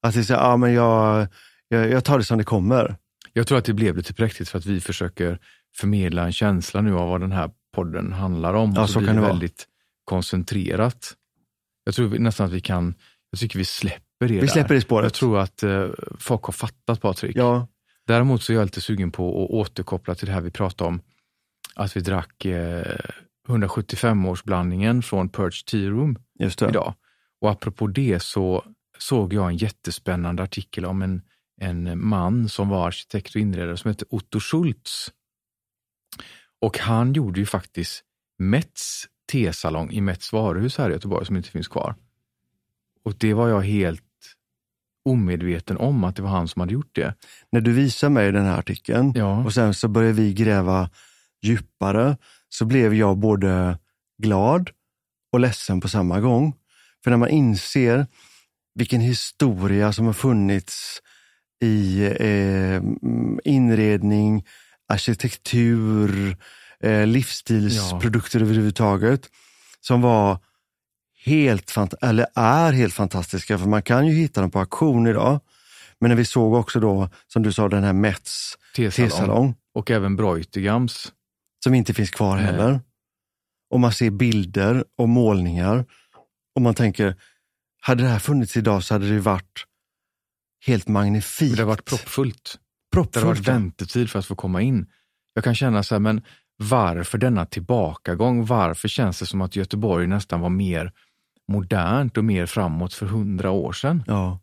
Att det är så, ja, men jag, jag, jag tar det som det kommer. Jag tror att det blev lite präktigt för att vi försöker förmedla en känsla nu av vad den här podden handlar om. Ja, Och så blir kan det vara. väldigt koncentrerat. Jag tror nästan att vi kan, jag tycker vi släpper det Vi där. släpper det spåret. Jag tror att eh, folk har fattat Patrik. Ja, Däremot så är jag lite sugen på att återkoppla till det här vi pratade om, att vi drack eh, 175-årsblandningen från Perch Tea Room idag. Och apropå det så såg jag en jättespännande artikel om en, en man som var arkitekt och inredare som hette Otto Schultz. Och han gjorde ju faktiskt Mets tesalong i Mets varuhus här i Göteborg som inte finns kvar. Och det var jag helt omedveten om att det var han som hade gjort det. När du visar mig den här artikeln Ja. och sen så börjar vi gräva djupare, så blev jag både glad och ledsen på samma gång. För när man inser vilken historia som har funnits i eh, inredning, arkitektur, eh, livsstilsprodukter överhuvudtaget, som var helt eller är helt fantastiska, för man kan ju hitta dem på auktion idag. Men när vi såg också då, som du sa, den här Mets tesalong, Och även Breutigams. som inte finns kvar Nej. heller. Och man ser bilder och målningar och man tänker, hade det här funnits idag så hade det varit helt magnifikt. Det har varit proppfullt. Det har varit proppfullt. väntetid för att få komma in. Jag kan känna så här, men varför denna tillbakagång? Varför känns det som att Göteborg nästan var mer modernt och mer framåt för hundra år sedan? Ja,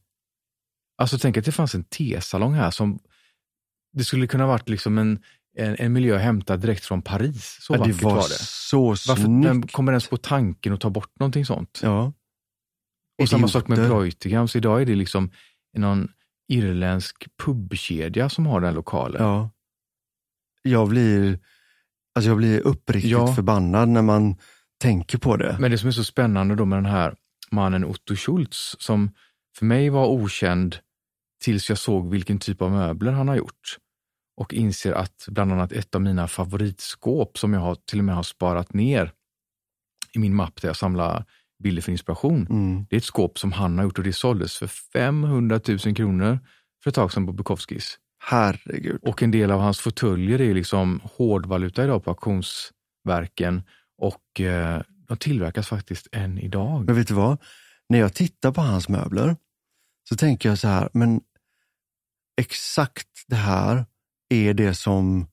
Alltså tänk att det fanns en tesalong här som det skulle kunna varit liksom en, en, en miljö hämtad direkt från Paris. Så ja, det vackert var, var det. så Varför snyggt. kommer ens på tanken att ta bort någonting sånt? Ja. Och samma sak med Idioter. Breutigams. Idag är det liksom någon irländsk pubkedja som har den lokalen. Ja. Jag blir, alltså jag blir uppriktigt Ja. förbannad när man tänker på det. Men det som är så spännande då med den här mannen Otto Schultz, som för mig var okänd tills jag såg vilken typ av möbler han har gjort. Och inser att bland annat ett av mina favoritskåp som jag har, till och med har sparat ner i min mapp där jag samlar bilder för inspiration. Mm. Det är ett skåp som han har gjort och det såldes för 500 000 kronor för ett tag sedan på Bukowskis. Herregud. Och en del av hans fåtöljer är liksom hårdvaluta idag på auktionsverken och eh, de tillverkas faktiskt än idag. Men vet du vad? När jag tittar på hans möbler så tänker jag så här, men exakt det här är det som,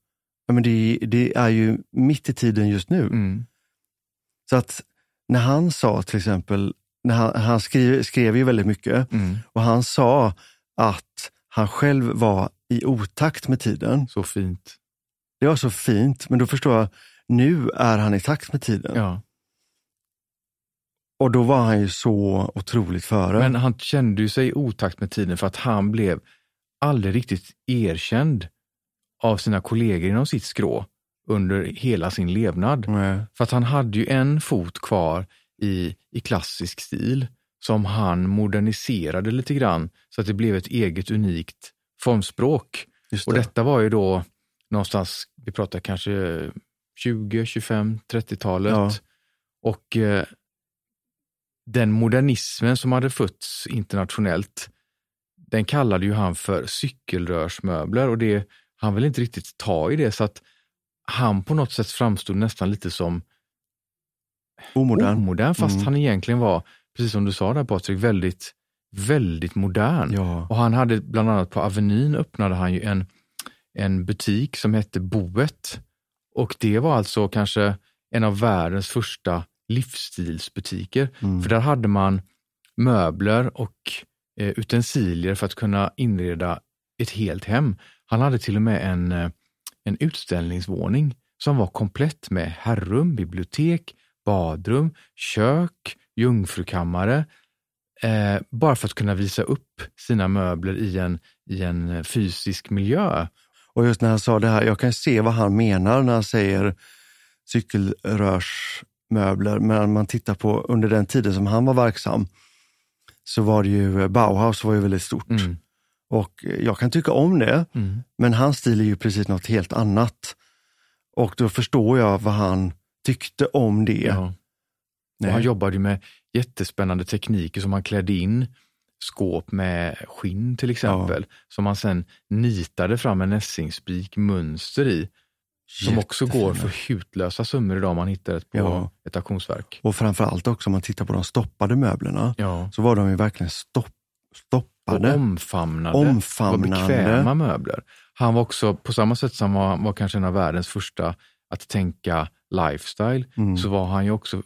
ja, men det, det är ju mitt i tiden just nu. Mm. Så att när han sa till exempel, när han, han skrev, skrev ju väldigt mycket Mm. och han sa att han själv var i otakt med tiden. Så fint. Det var så fint, men då förstår jag, nu är han i takt med tiden. Ja. Och då var han ju så otroligt före. Men han kände ju sig i otakt med tiden för att han blev aldrig riktigt erkänd av sina kollegor inom sitt skrå under hela sin levnad. Nej. För att han hade ju en fot kvar i, i klassisk stil som han moderniserade lite grann så att det blev ett eget unikt formspråk. Just Och det. detta var ju då någonstans, vi pratar kanske 20, 25, 30-talet. Ja. Och eh, den modernismen som hade fötts internationellt, den kallade ju han för cykelrörsmöbler och det, han vill inte riktigt ta i det så att han på något sätt framstod nästan lite som Omodern. omodern fast Mm. han egentligen var, precis som du sa där Patrik, väldigt, väldigt modern. Ja. Och han hade bland annat på Avenyn öppnade han ju en, en butik som hette Boet. Och det var alltså kanske en av världens första livsstilsbutiker. Mm. För där hade man möbler och eh, utensilier för att kunna inreda ett helt hem. Han hade till och med en, eh, en utställningsvåning som var komplett med herrum, bibliotek, badrum, kök, jungfrukammare. Eh, bara för att kunna visa upp sina möbler i en, i en eh, fysisk miljö. Och just när han sa det här, jag kan se vad han menar när han säger cykelrörsmöbler. Men när man tittar på under den tiden som han var verksam så var det ju, Bauhaus var ju väldigt stort. Mm. Och jag kan tycka om det, Mm. men hans stil är ju precis något helt annat. Och då förstår jag vad han tyckte om det. Ja. Han jobbade ju med jättespännande tekniker som han klädde in skåp med skinn till exempel, som han sen nitade fram en nässingsspik mönster i, som också går för hutlösa summor idag om man hittar ett på Ja. ett auktionsverk. Och framförallt också om man tittar på de stoppade möblerna, Ja. så var de ju verkligen stopp, Och stoppade. omfamnade, Omfamnande. och bekväma möbler. Han var också, på samma sätt som han var, var kanske en av världens första att tänka lifestyle, Mm. så var han ju också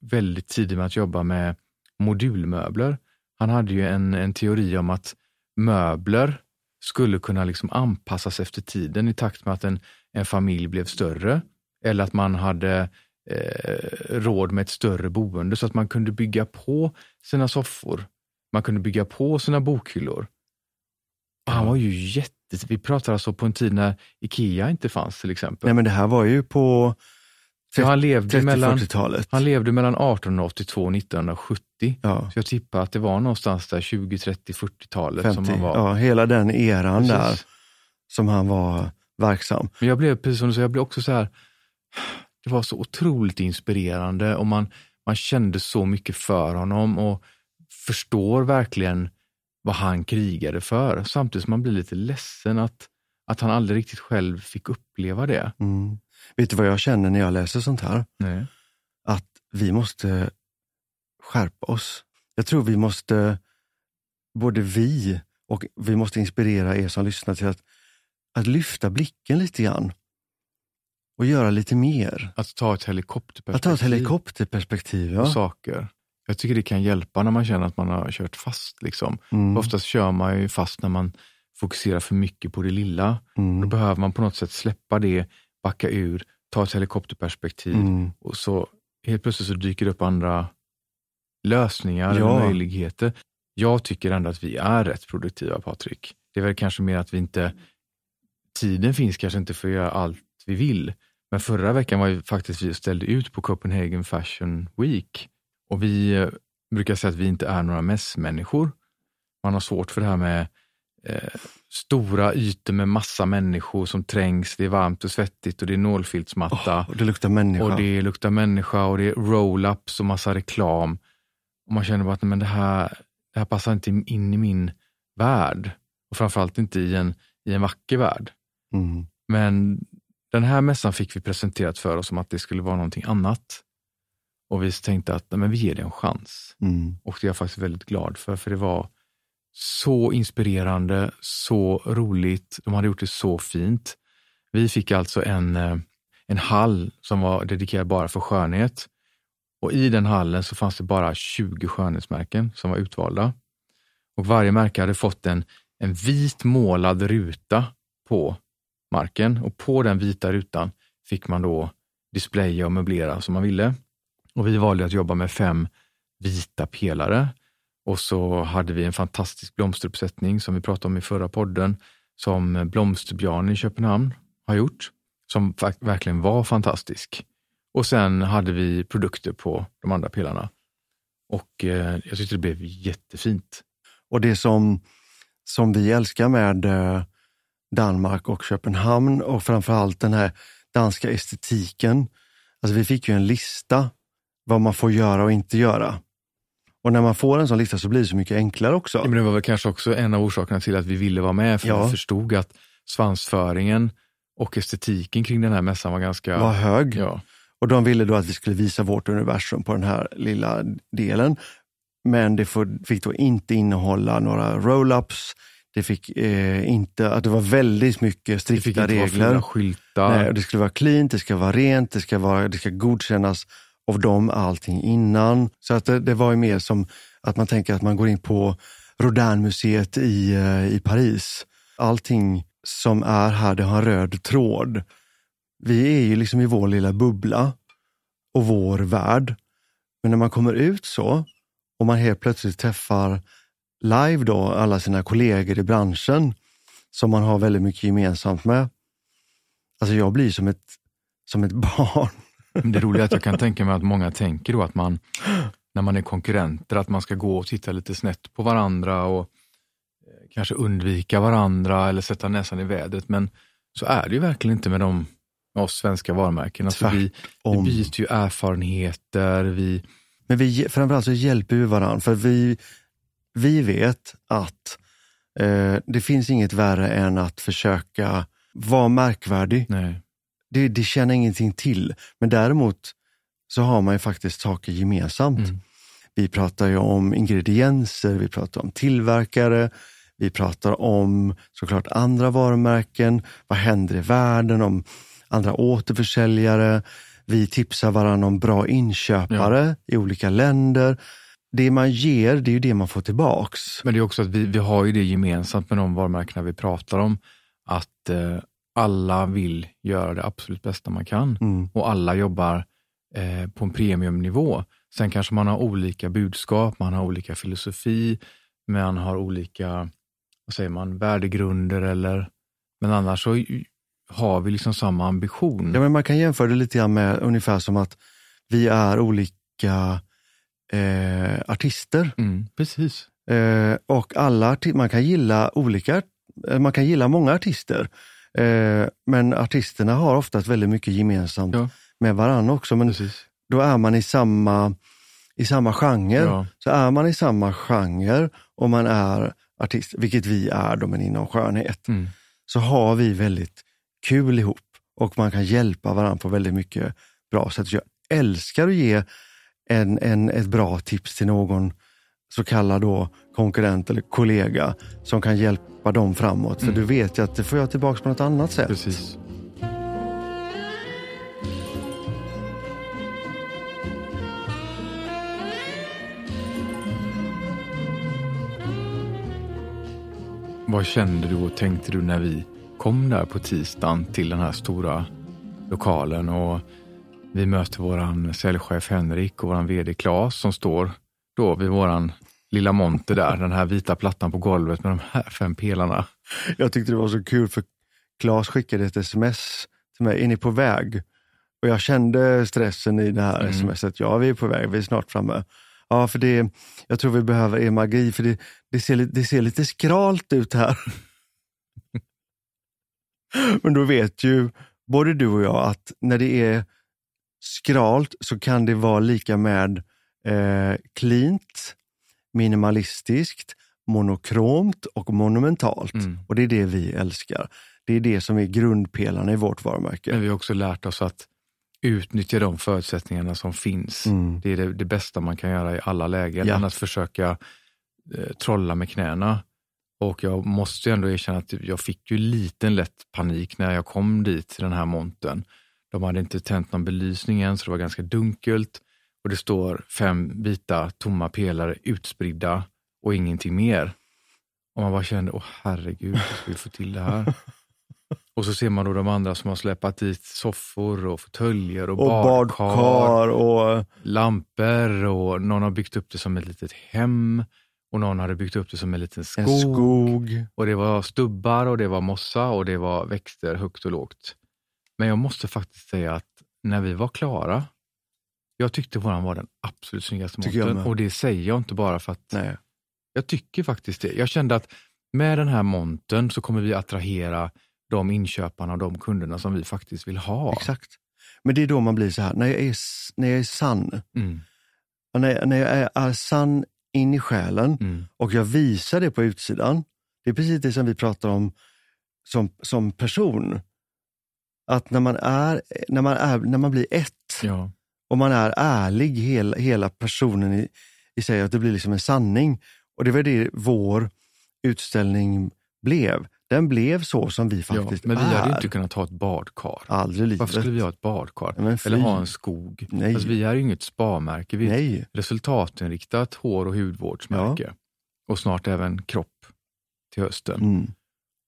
väldigt tidig med att jobba med modulmöbler. Han hade ju en, en teori om att möbler skulle kunna liksom anpassas efter tiden i takt med att en, en familj blev större. Eller att man hade eh, råd med ett större boende så att man kunde bygga på sina soffor. Man kunde bygga på sina bokhyllor. Och Han var ju jätte... Vi pratar alltså på en tid när Ikea inte fanns till exempel. Nej men det här var ju på Så han, levde mellan, 30-40-talet. han levde mellan 1882 och 1970. Ja, Så jag tippar att det var någonstans där 20, 30, 40-talet 50. som han var. Ja, hela den eran där Precis. som han var verksam. Men jag blev, precis som du säger, jag blev också så här, det var så otroligt inspirerande och man, man kände så mycket för honom och förstår verkligen vad han krigade för. Samtidigt som man blir lite ledsen att, att han aldrig riktigt själv fick uppleva det. Mm. Vet du vad jag känner när jag läser sånt här? Nej. Att vi måste skärpa oss. Jag tror vi måste, både vi och vi måste inspirera er som lyssnar till att, att lyfta blicken lite grann. Och göra lite mer. Att ta ett helikopterperspektiv Att ta ett helikopterperspektiv. på Ja. saker. Jag tycker det kan hjälpa när man känner att man har kört fast. Liksom. Mm. Oftast kör man ju fast när man fokuserar för mycket på det lilla. Då Mm. behöver man på något sätt släppa det, backa ur, ta ett helikopterperspektiv Mm. och så helt plötsligt så dyker det upp andra lösningar Ja. eller möjligheter. Jag tycker ändå att vi är rätt produktiva Patrik. Det är väl kanske mer att vi inte, tiden finns kanske inte för att göra allt vi vill. Men förra veckan var ju faktiskt vi och ställde ut på Copenhagen Fashion Week och vi eh, brukar säga att vi inte är några mässmänniskor. Man har svårt för det här med eh, stora ytor med massa människor som trängs, det är varmt och svettigt och det är nålfiltsmatta. Åh, och det luktar människa. Och det luktar människa och det är roll-ups och massa reklam. Och man känner bara att men det, här, det här passar inte in i min värld. Och framförallt inte i en, i en vacker värld. Mm. Men den här mässan fick vi presenterat för oss som att det skulle vara någonting annat. Och vi tänkte att nej, men vi ger det en chans. Mm. Och det är jag faktiskt väldigt glad för, för det var så inspirerande, så roligt. De hade gjort det så fint. Vi fick alltså en, eh, en hall som var dedikerad bara för skönhet. Och i den hallen så fanns det bara 20 skönhetsmärken som var utvalda. Och varje märke hade fått en, en vit målad ruta på marken och på den vita rutan fick man då displaya och möblera som man ville. Och vi valde att jobba med fem vita pelare och så hade vi en fantastisk blomsteruppsättning som vi pratade om i förra podden som Blomsterbjörn i Köpenhamn har gjort, som verkligen var fantastisk. Och sen hade vi produkter på de andra pelarna. Och eh, jag tyckte det blev jättefint. Och det som, som vi älskar med eh, Danmark och Köpenhamn och framförallt den här danska estetiken. Alltså vi fick ju en lista vad man får göra och inte göra. Och när man får en sån lista så blir det så mycket enklare också. Ja, men det var väl kanske också en av orsakerna till att vi ville vara med, för Ja. vi förstod att svansföringen och estetiken kring den här mässan var ganska... Var hög. Ja, Och de ville då att vi skulle visa vårt universum på den här lilla delen. Men det fick då inte innehålla några roll-ups. Det fick eh, inte, att det var väldigt mycket det fick strikta inte vara regler. fula skyltar. Nej, det ska vara clean, det ska vara rent, det ska, vara, det ska godkännas av dem allting innan. Så att det, det var ju mer som att man tänker att man går in på Rodinmuseet i, eh, i Paris. Allting som är här, det har en röd tråd. Vi är ju liksom i vår lilla bubbla och vår värld. Men när man kommer ut så och man helt plötsligt träffar live då alla sina kollegor i branschen som man har väldigt mycket gemensamt med. Alltså jag blir som ett, som ett barn. Men Det roliga är att jag kan tänka mig att många tänker då att man, när man är konkurrenter, att man ska gå och titta lite snett på varandra och eh, kanske undvika varandra eller sätta näsan i vädret. Men så är det ju verkligen inte med, de, med oss svenska varumärken. Alltså vi, vi byter ju erfarenheter, vi, Men vi, framförallt så hjälper vi varandra för vi, vi vet att eh, det finns inget värre än att försöka vara märkvärdig. nej, Det, det känner ingenting till. Men däremot så har man ju faktiskt saker gemensamt. Mm. Vi pratar ju om ingredienser, vi pratar om tillverkare, Vi pratar om såklart andra varumärken. Vad händer i världen? Om andra återförsäljare. Vi tipsar varandra om bra inköpare i olika länder. Det man ger, det är ju det man får tillbaks. Men det är också att vi, vi har ju det gemensamt med de varumärkena vi pratar om, att eh, alla vill göra det absolut bästa man kan Mm. och alla jobbar eh, på en premiumnivå. Sen kanske man har olika budskap, man har olika filosofi, man har olika vad säger man, värdegrunder eller men annars så har vi liksom samma ambition. Ja, men man kan jämföra det lite grann med ungefär som att vi är olika eh, artister. Mm, precis. Eh, och alla, man kan gilla olika, eh, man kan gilla många artister. Eh, men artisterna har oftast väldigt mycket gemensamt Ja. med varandra också. Men precis. då är man i samma, i samma genre. Ja. Så är man i samma genre och man är artist, vilket vi är då, men inom skönhet, Mm. så har vi väldigt kul ihop och man kan hjälpa varandra på väldigt mycket bra sätt. Jag älskar att ge en, en, ett bra tips till någon så kallad då konkurrent eller kollega som kan hjälpa dem framåt. För du vet ju att det får jag tillbaka på något annat sätt. Precis. Vad kände du och tänkte du när vi kom där på tisdagen till den här stora lokalen och vi möter våran säljchef Henrik och våran vd Claes som står då vid våran lilla monter där, den här vita plattan på golvet med de här fem pelarna. Jag tyckte det var så kul för Claes skickade ett sms till mig, är ni på väg? Och jag kände stressen i det här Mm. smset. Ja, vi är på väg, vi är snart framme. Ja, för det, jag tror vi behöver er magi, för det, det, ser, det ser lite skralt ut här. Men då vet ju både du och jag att när det är skralt så kan det vara lika med eh, cleant, minimalistiskt, monokromt och monumentalt. Mm. Och det är det vi älskar. Det är det som är grundpelarna i vårt varumärke. Men vi har också lärt oss att utnyttja de förutsättningarna som finns. Mm. Det är det, det bästa man kan göra i alla lägen, Ja. än att försöka eh, trolla med knäna. Och jag måste ju ändå erkänna att jag fick ju liten lätt panik när jag kom dit till den här monten. De hade inte tänt någon belysning än, så det var ganska dunkelt. Och det står fem vita tomma pelare utspridda och ingenting mer. Och man bara kände, åh herregud, hur ska vi få till det här? Och så ser man då de andra som har släpat dit soffor och fåtöljer och, Och badkar, badkar och lampor och någon har byggt upp det som ett litet hem och någon hade byggt upp det som en liten skog. en skog. Och det var stubbar och det var mossa och det var växter högt och lågt. Men jag måste faktiskt säga att när vi var klara, jag tyckte våran var den absolut snyggaste med. Och det säger jag inte bara för att Nej. jag tycker faktiskt det. Jag kände att med den här monten så kommer vi attrahera de inköparna och de kunderna som vi faktiskt vill ha. Exakt. Men det är då man blir så här, när jag är, när jag är sann, Mm, när, när jag är, är sann in i själen mm, och jag visar det på utsidan. Det är precis det som vi pratar om som, som person. Att när man, är, när, man är, när man blir ett ja. Och man är ärlig, hela, hela personen i, i sig, att det blir liksom en sanning. Och det var det vår utställning blev. Den blev så som vi ja. faktiskt Men vi är. hade inte kunnat ha ett badkar. Aldrig livet. Varför skulle vi ha ett badkar? Ja. Eller ha en skog? Nej. Alltså, vi är ju inget spa-märke. Vi är ett Nej. resultatinriktat hår och hudvårdsmärke. Och snart även kropp till hösten. Mm.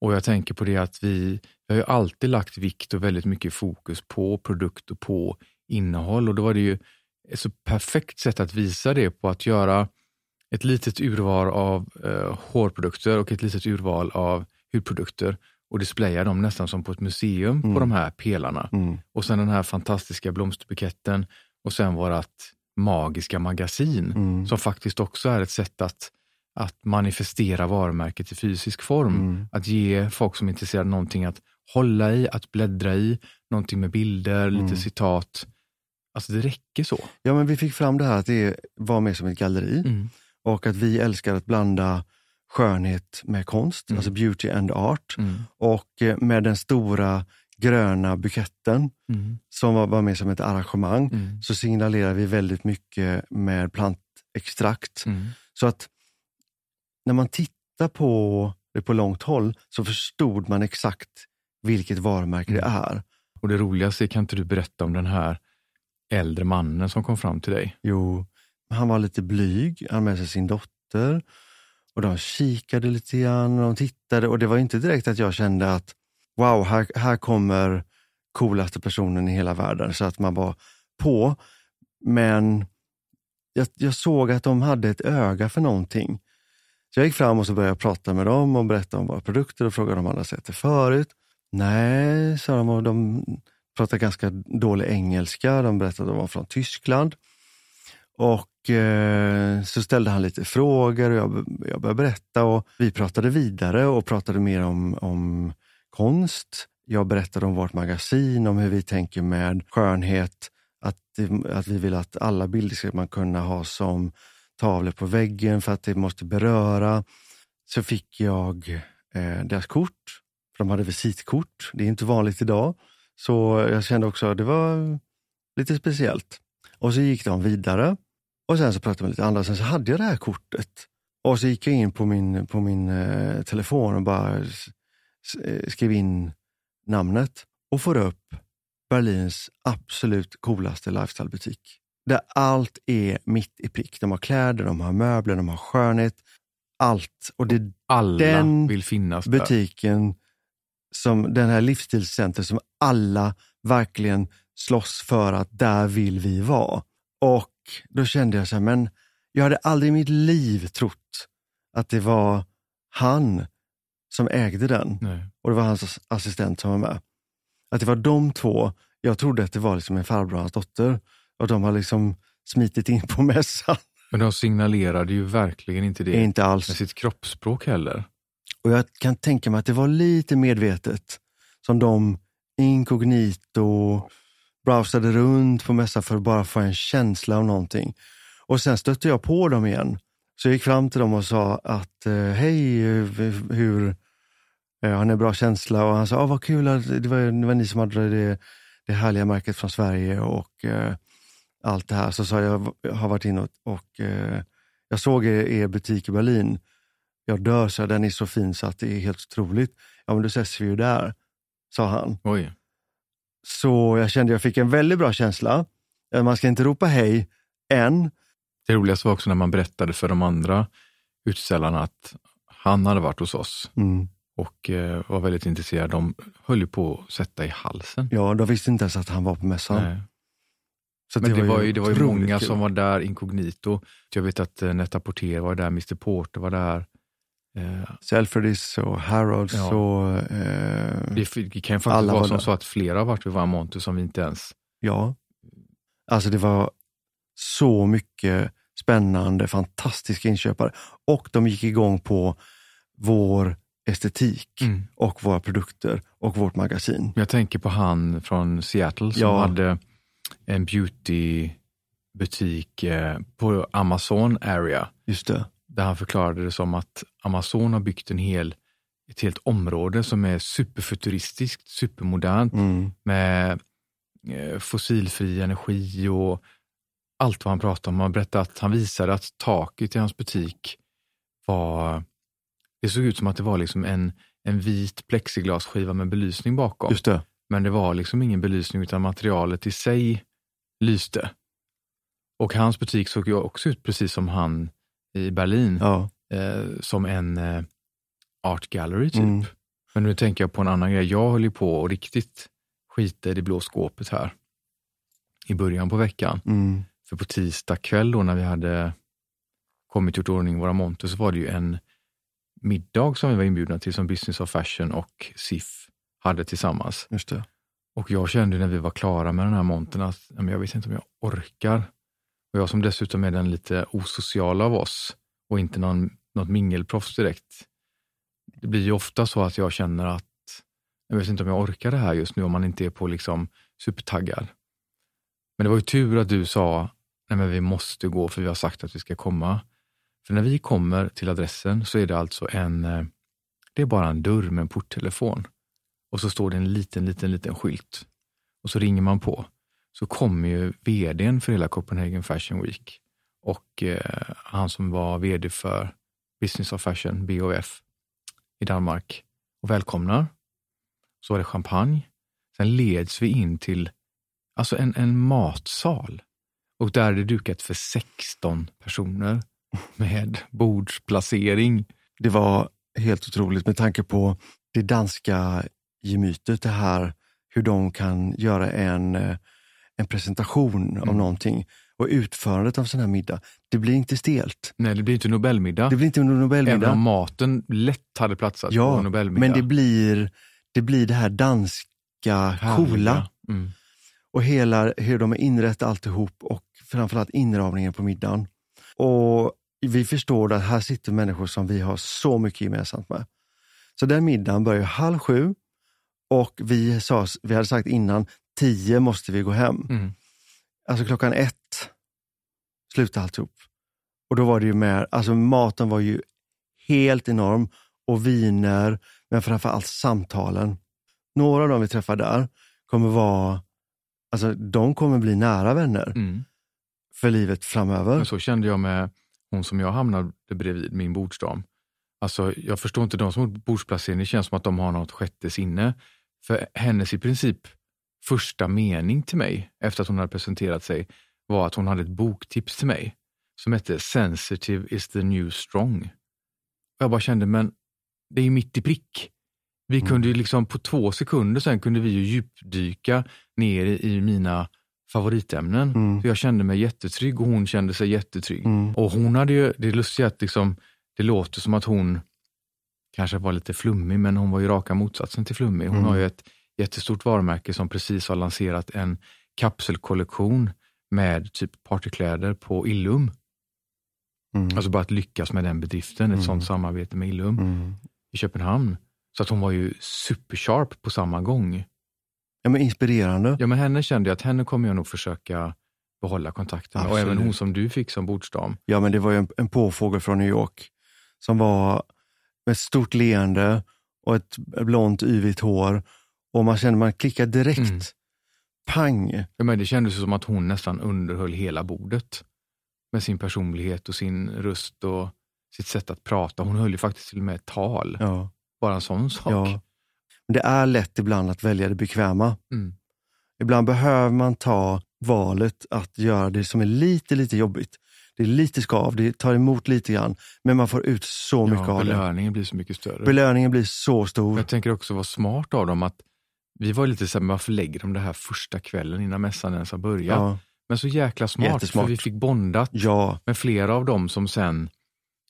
Och jag tänker på det att vi, vi har ju alltid lagt vikt och väldigt mycket fokus på produkt och på innehåll. Och då var det ju ett så perfekt sätt att visa det på att göra ett litet urval av eh, hårprodukter och ett litet urval av hudprodukter och displaya dem nästan som på ett museum på Mm. de här pelarna. Mm. Och sen den här fantastiska blomsterbuketten och sen vårat magiska magasin Mm. som faktiskt också är ett sätt att, att manifestera varumärket i fysisk form. Mm. Att ge folk som är intresserade någonting att hålla i, att bläddra i, någonting med bilder, Mm. lite citat. Alltså det räcker så. Ja, men vi fick fram det här att det var mer som ett galleri Mm. och att vi älskar att blanda skönhet med konst, Mm. alltså beauty and art. Mm. Och eh, med den stora gröna buketten Mm. som var, var med som ett arrangemang Mm. så signalerar vi väldigt mycket med plantextrakt. Mm. Så att när man tittar på det på långt håll så förstod man exakt vilket varumärke det är. Och det roligaste är, kan inte du berätta om den här äldre mannen som kom fram till dig? Jo, han var lite blyg, han med sig sin dotter och de kikade lite grann och de tittade och det var inte direkt att jag kände att wow, här, här kommer coolaste personen i hela världen så att man var på. Men jag, jag såg att de hade ett öga för någonting. Så jag gick fram och så började jag prata med dem och berätta om våra produkter och frågade om de hade sett det förut. Nej, sa de och de pratade ganska dålig engelska. De berättade att de var från Tyskland. Och eh, så ställde han lite frågor och jag, jag började berätta och vi pratade vidare och pratade mer om, om konst. Jag berättade om vårt magasin, om hur vi tänker med skönhet, att, att vi vill att alla bilder ska man kunna ha som tavlor på väggen för att det måste beröra. Så fick jag eh, deras kort, de hade visitkort. Det är inte vanligt idag. Så jag kände också att det var lite speciellt. Och så gick de vidare och sen så pratade vi lite andra. Sen så hade jag det här kortet. Och så gick jag in på min, på min eh, telefon och bara eh, skrev in namnet och får upp Berlins absolut coolaste lifestylebutik. Där allt är mitt i prick. De har kläder, de har möbler, de har skönhet. Allt. Och det är Alla den vill finnas där. Som, den här livsstilscenter som alla verkligen slåss för att där vill vi vara. Och då kände jag så här, men jag hade aldrig i mitt liv trott att det var han som ägde den Nej. och det var hans assistent som var med. Att det var de två, jag trodde att det var liksom en farbror och hans dotter och de har liksom smitit in på mässan. Men de signalerade ju verkligen inte det Inte alls. med sitt kroppsspråk heller. Och jag kan tänka mig att det var lite medvetet som de inkognito browsade runt på mässan för att bara få en känsla av någonting. Och sen stötte jag på dem igen. Så jag gick fram till dem och sa att eh, hej, eh, hur, eh, har ni bra känsla? Och han sa, ah, vad kul, det var, det var ni som hade det, det härliga märket från Sverige och eh, allt det här. Så sa jag, jag har varit inne och, och eh, jag såg er, er butik i Berlin. Jag dör, så den är så fin så att det är helt otroligt. Ja, men då ses vi ju där, sa han. Oj. Så jag kände jag fick en väldigt bra känsla. Eh, Man ska inte ropa hej än. Det roligaste var också när man berättade för de andra utställarna att han hade varit hos oss Mm. och eh, var väldigt intresserad. De höll ju på att sätta i halsen. Ja, de visste inte ens att han var på mässan. Nej. Så Men det, var ju, det var ju många kul. som var där inkognito. Jag vet att eh, Netta Porter var där, Mr Porter var där. Eh, Selfridges och Harrods Ja. och... Eh, det det kan ju faktiskt vara var som så att flera har varit vid våra monter som vi inte ens... ja. Alltså det var så mycket spännande, fantastiska inköpare. Och de gick igång på vår estetik och våra produkter och vårt magasin. Jag tänker på han från Seattle som Ja. hade en beautybutik eh, på Amazon area. Just det. Där han förklarade det som att Amazon har byggt en hel, ett helt område som är superfuturistiskt, supermodernt Mm. med eh, fossilfri energi och allt vad han pratade om. Han berättade att han visade att taket i hans butik var, det såg ut som att det var liksom en, en vit plexiglasskiva med belysning bakom. Just det. Men det var liksom ingen belysning utan materialet i sig lyste. Och hans butik såg ju också ut precis som han i Berlin, Ja. eh, som en eh, art gallery typ. Mm. Men nu tänker jag på en annan grej. Jag höll ju på och riktigt skita i det blå skåpet här i början på veckan. Mm. För på tisdag kväll då när vi hade kommit gjort ordning våra monter så var det ju en middag som vi var inbjudna till som Business of Fashion och SIF hade tillsammans. Just det. Och jag kände när vi var klara med den här montern att jag vet inte om jag orkar. Och jag som dessutom är den lite osociala av oss och inte någon, något mingelproffs direkt. Det blir ju ofta så att jag känner att jag vet inte om jag orkar det här just nu om man inte är på liksom supertaggad. Men det var ju tur att du sa, nej men vi måste gå för vi har sagt att vi ska komma. För när vi kommer till adressen så är det alltså en, eh, det är bara en dörr med en porttelefon. Och så står det en liten, liten, liten skylt. Och så ringer man på. Så kommer ju vdn för hela Copenhagen Fashion Week och eh, han som var vd för Business of Fashion, BOF, i Danmark och välkomnar. Så var det champagne. Sen leds vi in till alltså en, en matsal. Och där är det dukat för 16 personer med bordsplacering. Det var helt otroligt med tanke på det danska gemytet, det här hur de kan göra en, eh, en presentation mm. av någonting. Och utförandet av sån här middag, det blir inte stelt. Nej, det blir inte Nobelmiddag. Det blir inte Nobelmiddag. Även om maten lätt hade platsat ja, på Nobelmiddag. men det blir, det blir det här danska, coola. Mm. Och hela hur de har inrett alltihop och framförallt inramningen på middagen. Och vi förstår att här sitter människor som vi har så mycket gemensamt med. Så den middagen börjar halv sju och vi, sa, vi hade sagt innan, tio måste vi gå hem. Mm. Alltså klockan ett slutade alltihop. Och då var det ju med, alltså maten var ju helt enorm och viner, men framförallt samtalen. Några av dem vi träffar där kommer vara, alltså de kommer bli nära vänner mm. för livet framöver. Men så kände jag med hon som jag hamnade bredvid, min bordsdam. Alltså, jag förstår inte de som har bordsplacering, det känns som att de har något sjätte sinne. För hennes i princip första mening till mig efter att hon hade presenterat sig var att hon hade ett boktips till mig som hette Sensitive is the new strong. Jag bara kände, men det är ju mitt i prick. Vi mm. kunde ju liksom på två sekunder sen kunde vi ju djupdyka ner i mina favoritämnen. Mm. Så jag kände mig jättetrygg och hon kände sig jättetrygg. Mm. Och hon hade ju, det är lustigt att liksom, det låter som att hon kanske var lite flummig, men hon var ju raka motsatsen till flummig. Hon mm. har ju ett jättestort varumärke som precis har lanserat en kapselkollektion med typ partykläder på Illum. Mm. Alltså bara att lyckas med den bedriften, ett mm. sånt samarbete med Illum mm. i Köpenhamn. Så att hon var ju supersharp på samma gång. Ja, men inspirerande. Ja, men henne kände jag att henne kommer jag nog försöka behålla kontakten med. Och även hon som du fick som bordsdam. Ja, men det var ju en, en påfågel från New York som var med ett stort leende och ett blont yvigt hår. Och man kände man klickade direkt. Mm. Pang! Ja, men det kändes som att hon nästan underhöll hela bordet. Med sin personlighet och sin röst och sitt sätt att prata. Hon höll ju faktiskt till och med ett tal. Ja. Bara en sån sak. Ja. Det är lätt ibland att välja det bekväma. Mm. Ibland behöver man ta valet att göra det som är lite, lite jobbigt. Det är lite skav, det tar emot lite grann, men man får ut så mycket av det. Belöningen blir så mycket större. Belöningen blir så stor. Jag tänker också vara smart av dem att vi var lite såhär, varför lägger de det här första kvällen innan mässan ens har börjat? Ja. Men så jäkla smart, Jättesmart. för vi fick bondat ja. med flera av dem som sen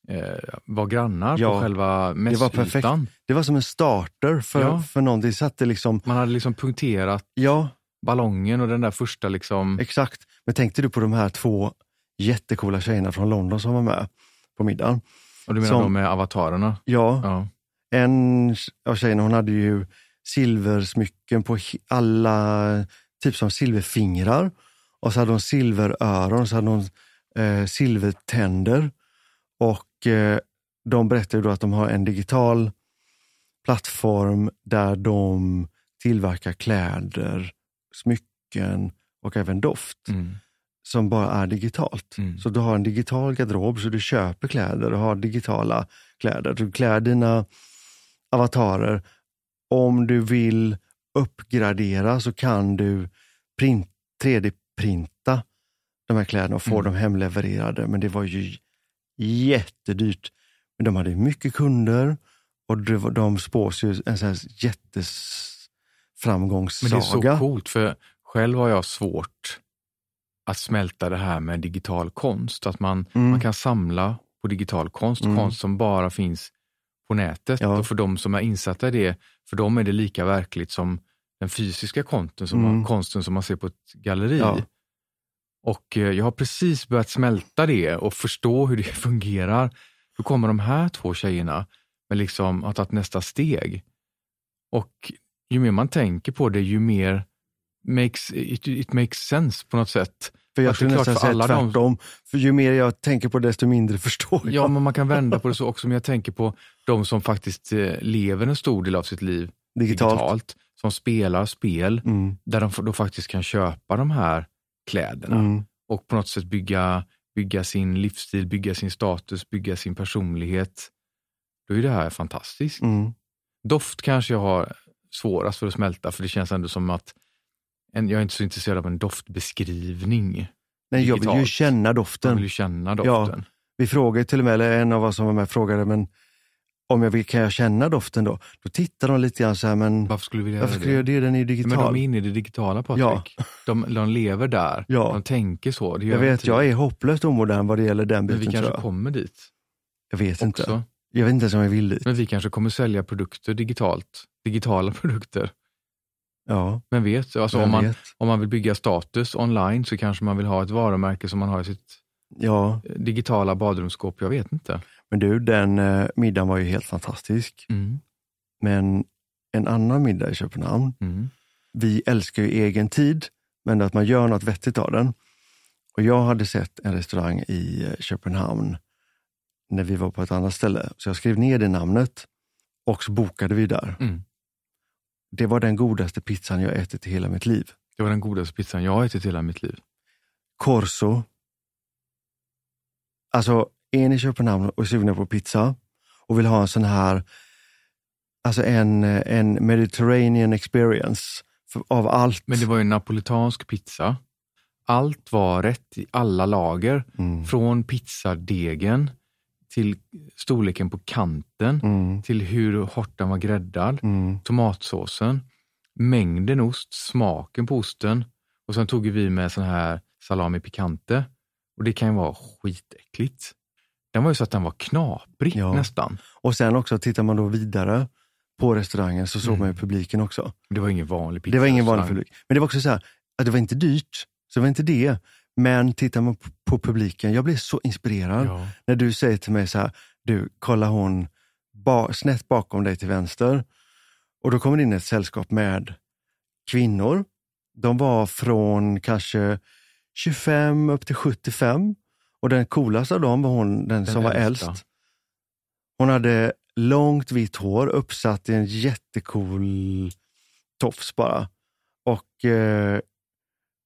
eh, var grannar ja. på själva mässytan. Det var perfekt. Det var som en starter för, ja. för någonting. Satte liksom... Man hade liksom punkterat ja. ballongen och den där första liksom... Exakt. Men tänkte du på de här två jättekola tjejerna från London som var med på middagen? Och du menar som, de med avatarerna? Ja. ja. En av tjejerna hon hade ju silversmycken på alla, typ som silverfingrar. Och så hade hon silveröron, och så hade hon eh, silvertänder. Och eh, de berättade då att de har en digital plattform där de tillverkar kläder, smycken och även doft. Mm. som bara är digitalt. Mm. Så du har en digital garderob, så du köper kläder och har digitala kläder. Du klär dina avatarer om du vill uppgradera så kan du 3D-printa de här kläderna och få mm. dem hemlevererade. Men det var ju jättedyrt. Men de hade mycket kunder och de spås ju en sån här jätteframgångssaga. Men det är så coolt, för själv har jag svårt att smälta det här med digital konst. Att man, mm. man kan samla på digital konst, mm. konst som bara finns på nätet. Ja. Och för de som är insatta i det, för dem är det lika verkligt som den fysiska konsten som, mm. konsten som man ser på ett galleri. Ja. Och eh, jag har precis börjat smälta det och förstå hur det fungerar. Då kommer de här två tjejerna med liksom har tagit nästa steg. Och ju mer man tänker på det, ju mer makes, it, it makes sense på något sätt. För jag skulle nästan säga tvärtom. De... För ju mer jag tänker på det, desto mindre förstår jag. Ja, men man kan vända på det så också. Men jag tänker på de som faktiskt eh, lever en stor del av sitt liv digitalt. digitalt som spelar spel, mm. där de då faktiskt kan köpa de här kläderna mm. och på något sätt bygga, bygga sin livsstil, bygga sin status, bygga sin personlighet. då är det här fantastiskt. Mm. Doft kanske jag har svårast för att smälta, för det känns ändå som att en, jag är inte så intresserad av en doftbeskrivning. Nej, jag vill ju känna doften. vill ju känna doften. Vi frågade till och med, eller en av oss som var med frågade, men om jag vill, kan jag känna doften då? Då tittar de lite grann så här, men Varför skulle vilja varför ska jag det? Den är ju Men digital. de är inne i det digitala Patrik. De, de lever där. Ja. De tänker så. Jag vi vet, inte. jag är hopplöst omodern vad det gäller den Men biten vi tror kanske kommer dit Jag vet inte. också. Jag vet inte ens om jag vill dit. Men vi kanske kommer sälja produkter digitalt. Digitala produkter. Ja, Men vet, alltså om, man, vet. om man vill bygga status online så kanske man vill ha ett varumärke som man har i sitt Ja, eh, digitala badrumsskåp. Jag vet inte. men du, den eh, middagen var ju helt fantastisk. Mm. Men en annan middag i Köpenhamn, Mm. vi älskar ju egen tid, men att man gör något vettigt av den. Och jag hade sett en restaurang i eh, Köpenhamn när vi var på ett annat ställe, så jag skrev ner det namnet och så bokade vi där. Mm. Det var den godaste pizzan jag ätit i hela mitt liv. Det var den godaste pizzan jag ätit i hela mitt liv. Corso. Alltså, är ni i Köpenhamn och är sugna på pizza och vill ha en sån här, alltså en, en Mediterranean experience för, av allt. Men det var ju en napolitansk pizza. Allt var rätt i alla lager. Mm. Från pizzadegen till storleken på kanten, Mm. till hur hårt den var gräddad, Mm. tomatsåsen, mängden ost, smaken på osten och sen tog vi med sån här salami picante. Och det kan ju vara skitäckligt. Den var ju så att den var knaprig Ja. nästan. Och sen också tittar man då vidare på restaurangen så såg Mm. man ju publiken också. Det var ingen vanlig pizza. Det var ingen vanlig publik. Men det var också så här, att det var inte dyrt, så det var inte det. Men tittar man på, på publiken, jag blev så inspirerad Ja. när du säger till mig så här, du, kolla hon ba, snett bakom dig till vänster. Och då kommer det in ett sällskap med kvinnor. De var från kanske 25 upp till 75. Och den coolaste av dem var hon, den, som var äldsta. äldst. Hon hade långt vitt hår uppsatt i en jättecool tofs bara. Och eh,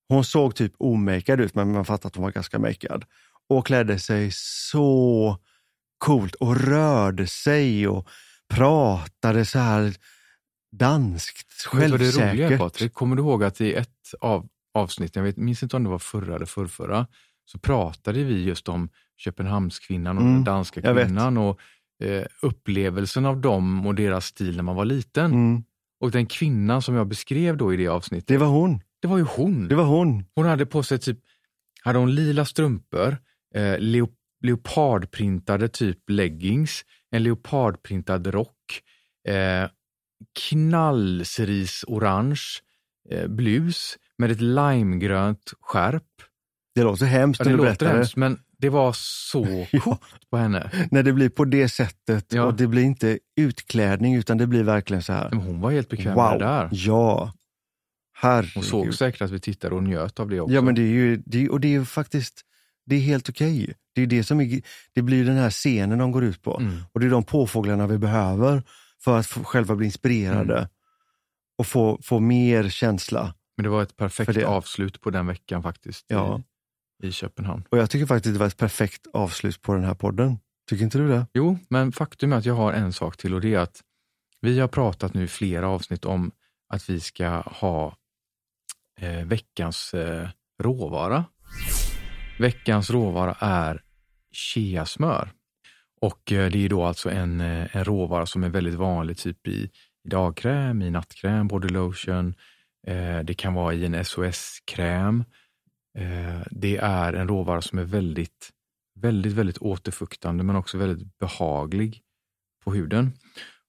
hon såg typ omakead ut, men man fattade att hon var ganska makead. Och klädde sig så coolt och rörde sig och pratade så här danskt, Vet du vad det roliga självsäkert. Patrik? Kommer du ihåg att i ett av avsnitten, jag vet, minns inte om det var förra eller förrförra, så pratade vi just om Köpenhamnskvinnan och Mm, den danska vet. kvinnan och eh, upplevelsen av dem och deras stil när man var liten. Mm, Och den kvinnan som jag beskrev då i det avsnittet, det var hon. Det var ju hon. Det var hon. Hon hade på sig typ, hade hon lila strumpor, eh, leo, leopardprintade typ leggings, en leopardprintad rock, eh, knallcerise-orange eh, blus med ett limegrönt skärp. Det låter hemskt Ja, när du berättar hemskt, men det var så coolt på henne. När det blir på det sättet Ja. och det blir inte utklädning utan det blir verkligen så här. Men hon var helt bekväm wow, med det där. ja. Hon såg Herregud. säkert att vi tittade och njöt av det också. Ja, men det är ju, det och det är faktiskt, det är helt okej. Det är det som är, det blir den här scenen de går ut på. Mm. Och det är de påfåglarna vi behöver för att själva bli inspirerade Mm. och få, få mer känsla. Men det var ett perfekt avslut på den veckan faktiskt Ja. i, i Köpenhamn. Och jag tycker faktiskt det var ett perfekt avslut på den här podden. Tycker inte du det? Jo, men faktum är att jag har en sak till och det är att vi har pratat nu i flera avsnitt om att vi ska ha eh, veckans eh, råvara. Veckans råvara är cheasmör. Och eh, det är då alltså en, eh, en råvara som är väldigt vanlig typ i, i dagkräm, i nattkräm, body lotion. Eh, det kan vara i en SOS-kräm. Eh, det är en råvara som är väldigt, väldigt, väldigt återfuktande men också väldigt behaglig på huden.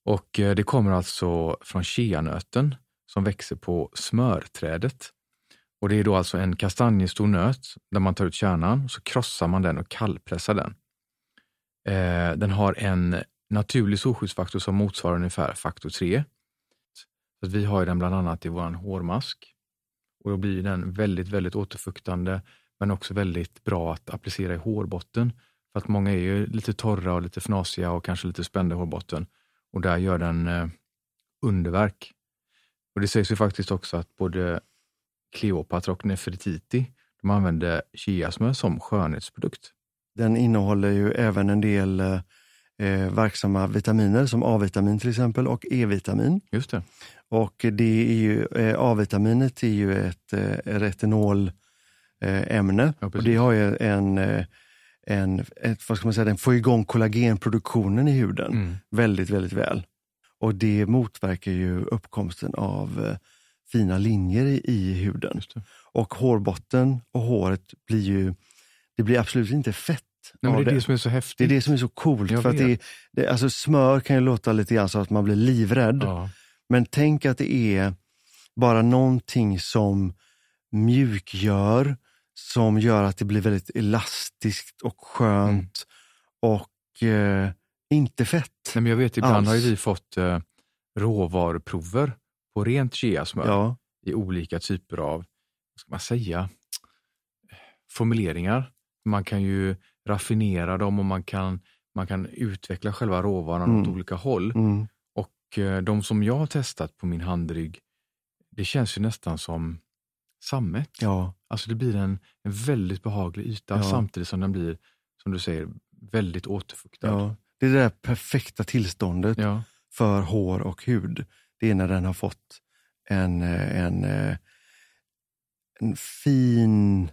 Och eh, det kommer alltså från cheanöten som växer på smörträdet. Och det är då alltså en kastanjestor nöt där man tar ut kärnan, så krossar man den och kallpressar den. Eh, den har en naturlig solskyddsfaktor som motsvarar ungefär faktor 3. Så att vi har ju den bland annat i vår hårmask. Och då blir den väldigt, väldigt återfuktande men också väldigt bra att applicera i hårbotten. För att många är ju lite torra och lite fnasiga och kanske lite spända i hårbotten. Och där gör den eh, underverk. Och det sägs ju faktiskt också att både Cleopatra och Nefertiti de använde chiasmör som skönhetsprodukt. Den innehåller ju även en del eh, eh, verksamma vitaminer som A-vitamin till exempel och E-vitamin. Just det. Och det är ju, eh, A-vitaminet är ju ett eh, retinolämne Ja, och det har ju en, eh, en ett, vad ska man säga, den får igång kollagenproduktionen i huden Mm. väldigt, väldigt väl. Och det motverkar ju uppkomsten av eh, fina linjer i, i huden. Det. Och hårbotten och håret blir ju, det blir absolut inte fett Nej, det är det som är så häftigt. det är det som är så coolt. Jag för att det, det, alltså smör kan ju låta lite grann så att man blir livrädd. Ja. Men tänk att det är bara någonting som mjukgör, som gör att det blir väldigt elastiskt och skönt och eh, inte fett. Nej, men jag vet, ibland Alls. har ju vi fått eh, råvaruprover på rent cheasmör Ja, i olika typer av, vad ska man säga, formuleringar. Man kan ju raffinera dem och man kan, man kan utveckla själva råvaran Mm. åt olika håll. mm, Och eh, de som jag har testat på min handrygg, det känns ju nästan som sammet. ja, Alltså det blir en, en väldigt behaglig yta Ja. samtidigt som den blir, som du säger, väldigt återfuktad. ja. Det är det där perfekta tillståndet för hår och hud. Det är när den har fått en, eh, en, eh, en fin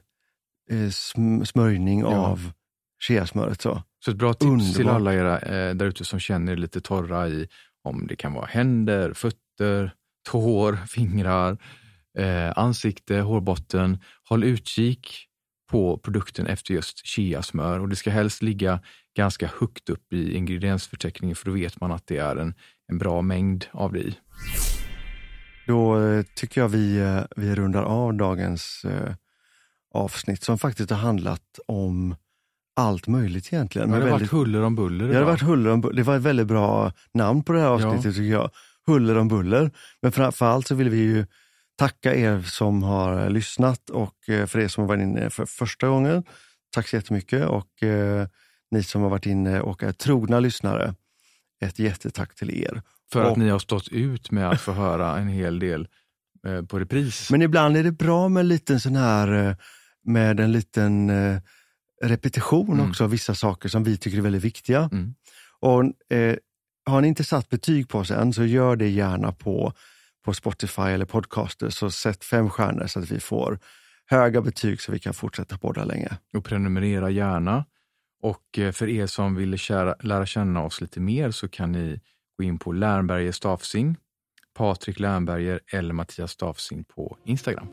eh, sm- smörjning Ja. av cheasmöret. Så. Så ett bra tips till Underbart. alla era eh, där ute som känner er lite torra i om det kan vara händer, fötter, tår, fingrar, eh, ansikte, hårbotten. Håll utkik på produkten efter just cheasmör och det ska helst ligga ganska högt upp i ingrediensförteckningen för då vet man att det är en, en bra mängd av det i. Då eh, tycker jag vi, eh, vi rundar av dagens eh, avsnitt som faktiskt har handlat om allt möjligt egentligen. Men det har väldigt- varit huller om buller det, idag. varit huller om, bu- det var ett väldigt bra namn på det här avsnittet Ja. tycker jag. Huller om buller. Men framför allt så vill vi ju tacka er som har lyssnat och för er som har varit inne för första gången. Tack så jättemycket och eh, ni som har varit inne och är trogna lyssnare. Ett jättetack till er. För att och- ni har stått ut med att få höra en hel del eh, på repris. Men ibland är det bra med en liten sån här, eh, med en liten eh, repetition Mm. också av vissa saker som vi tycker är väldigt viktiga. Mm. Och eh, Har ni inte satt betyg på oss än så gör det gärna på, på Spotify eller Podcaster. Så sätt fem stjärnor så att vi får höga betyg så vi kan fortsätta podda länge. och prenumerera gärna. Och eh, för er som vill kära, lära känna oss lite mer så kan ni gå in på Lernberger Stafsing, Patrik Lernberger eller Mattias Stafsing på Instagram.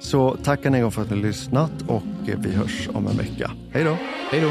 Så tack än en gång för att ni lyssnat och eh, vi hörs om en vecka. Hej då! Hej då!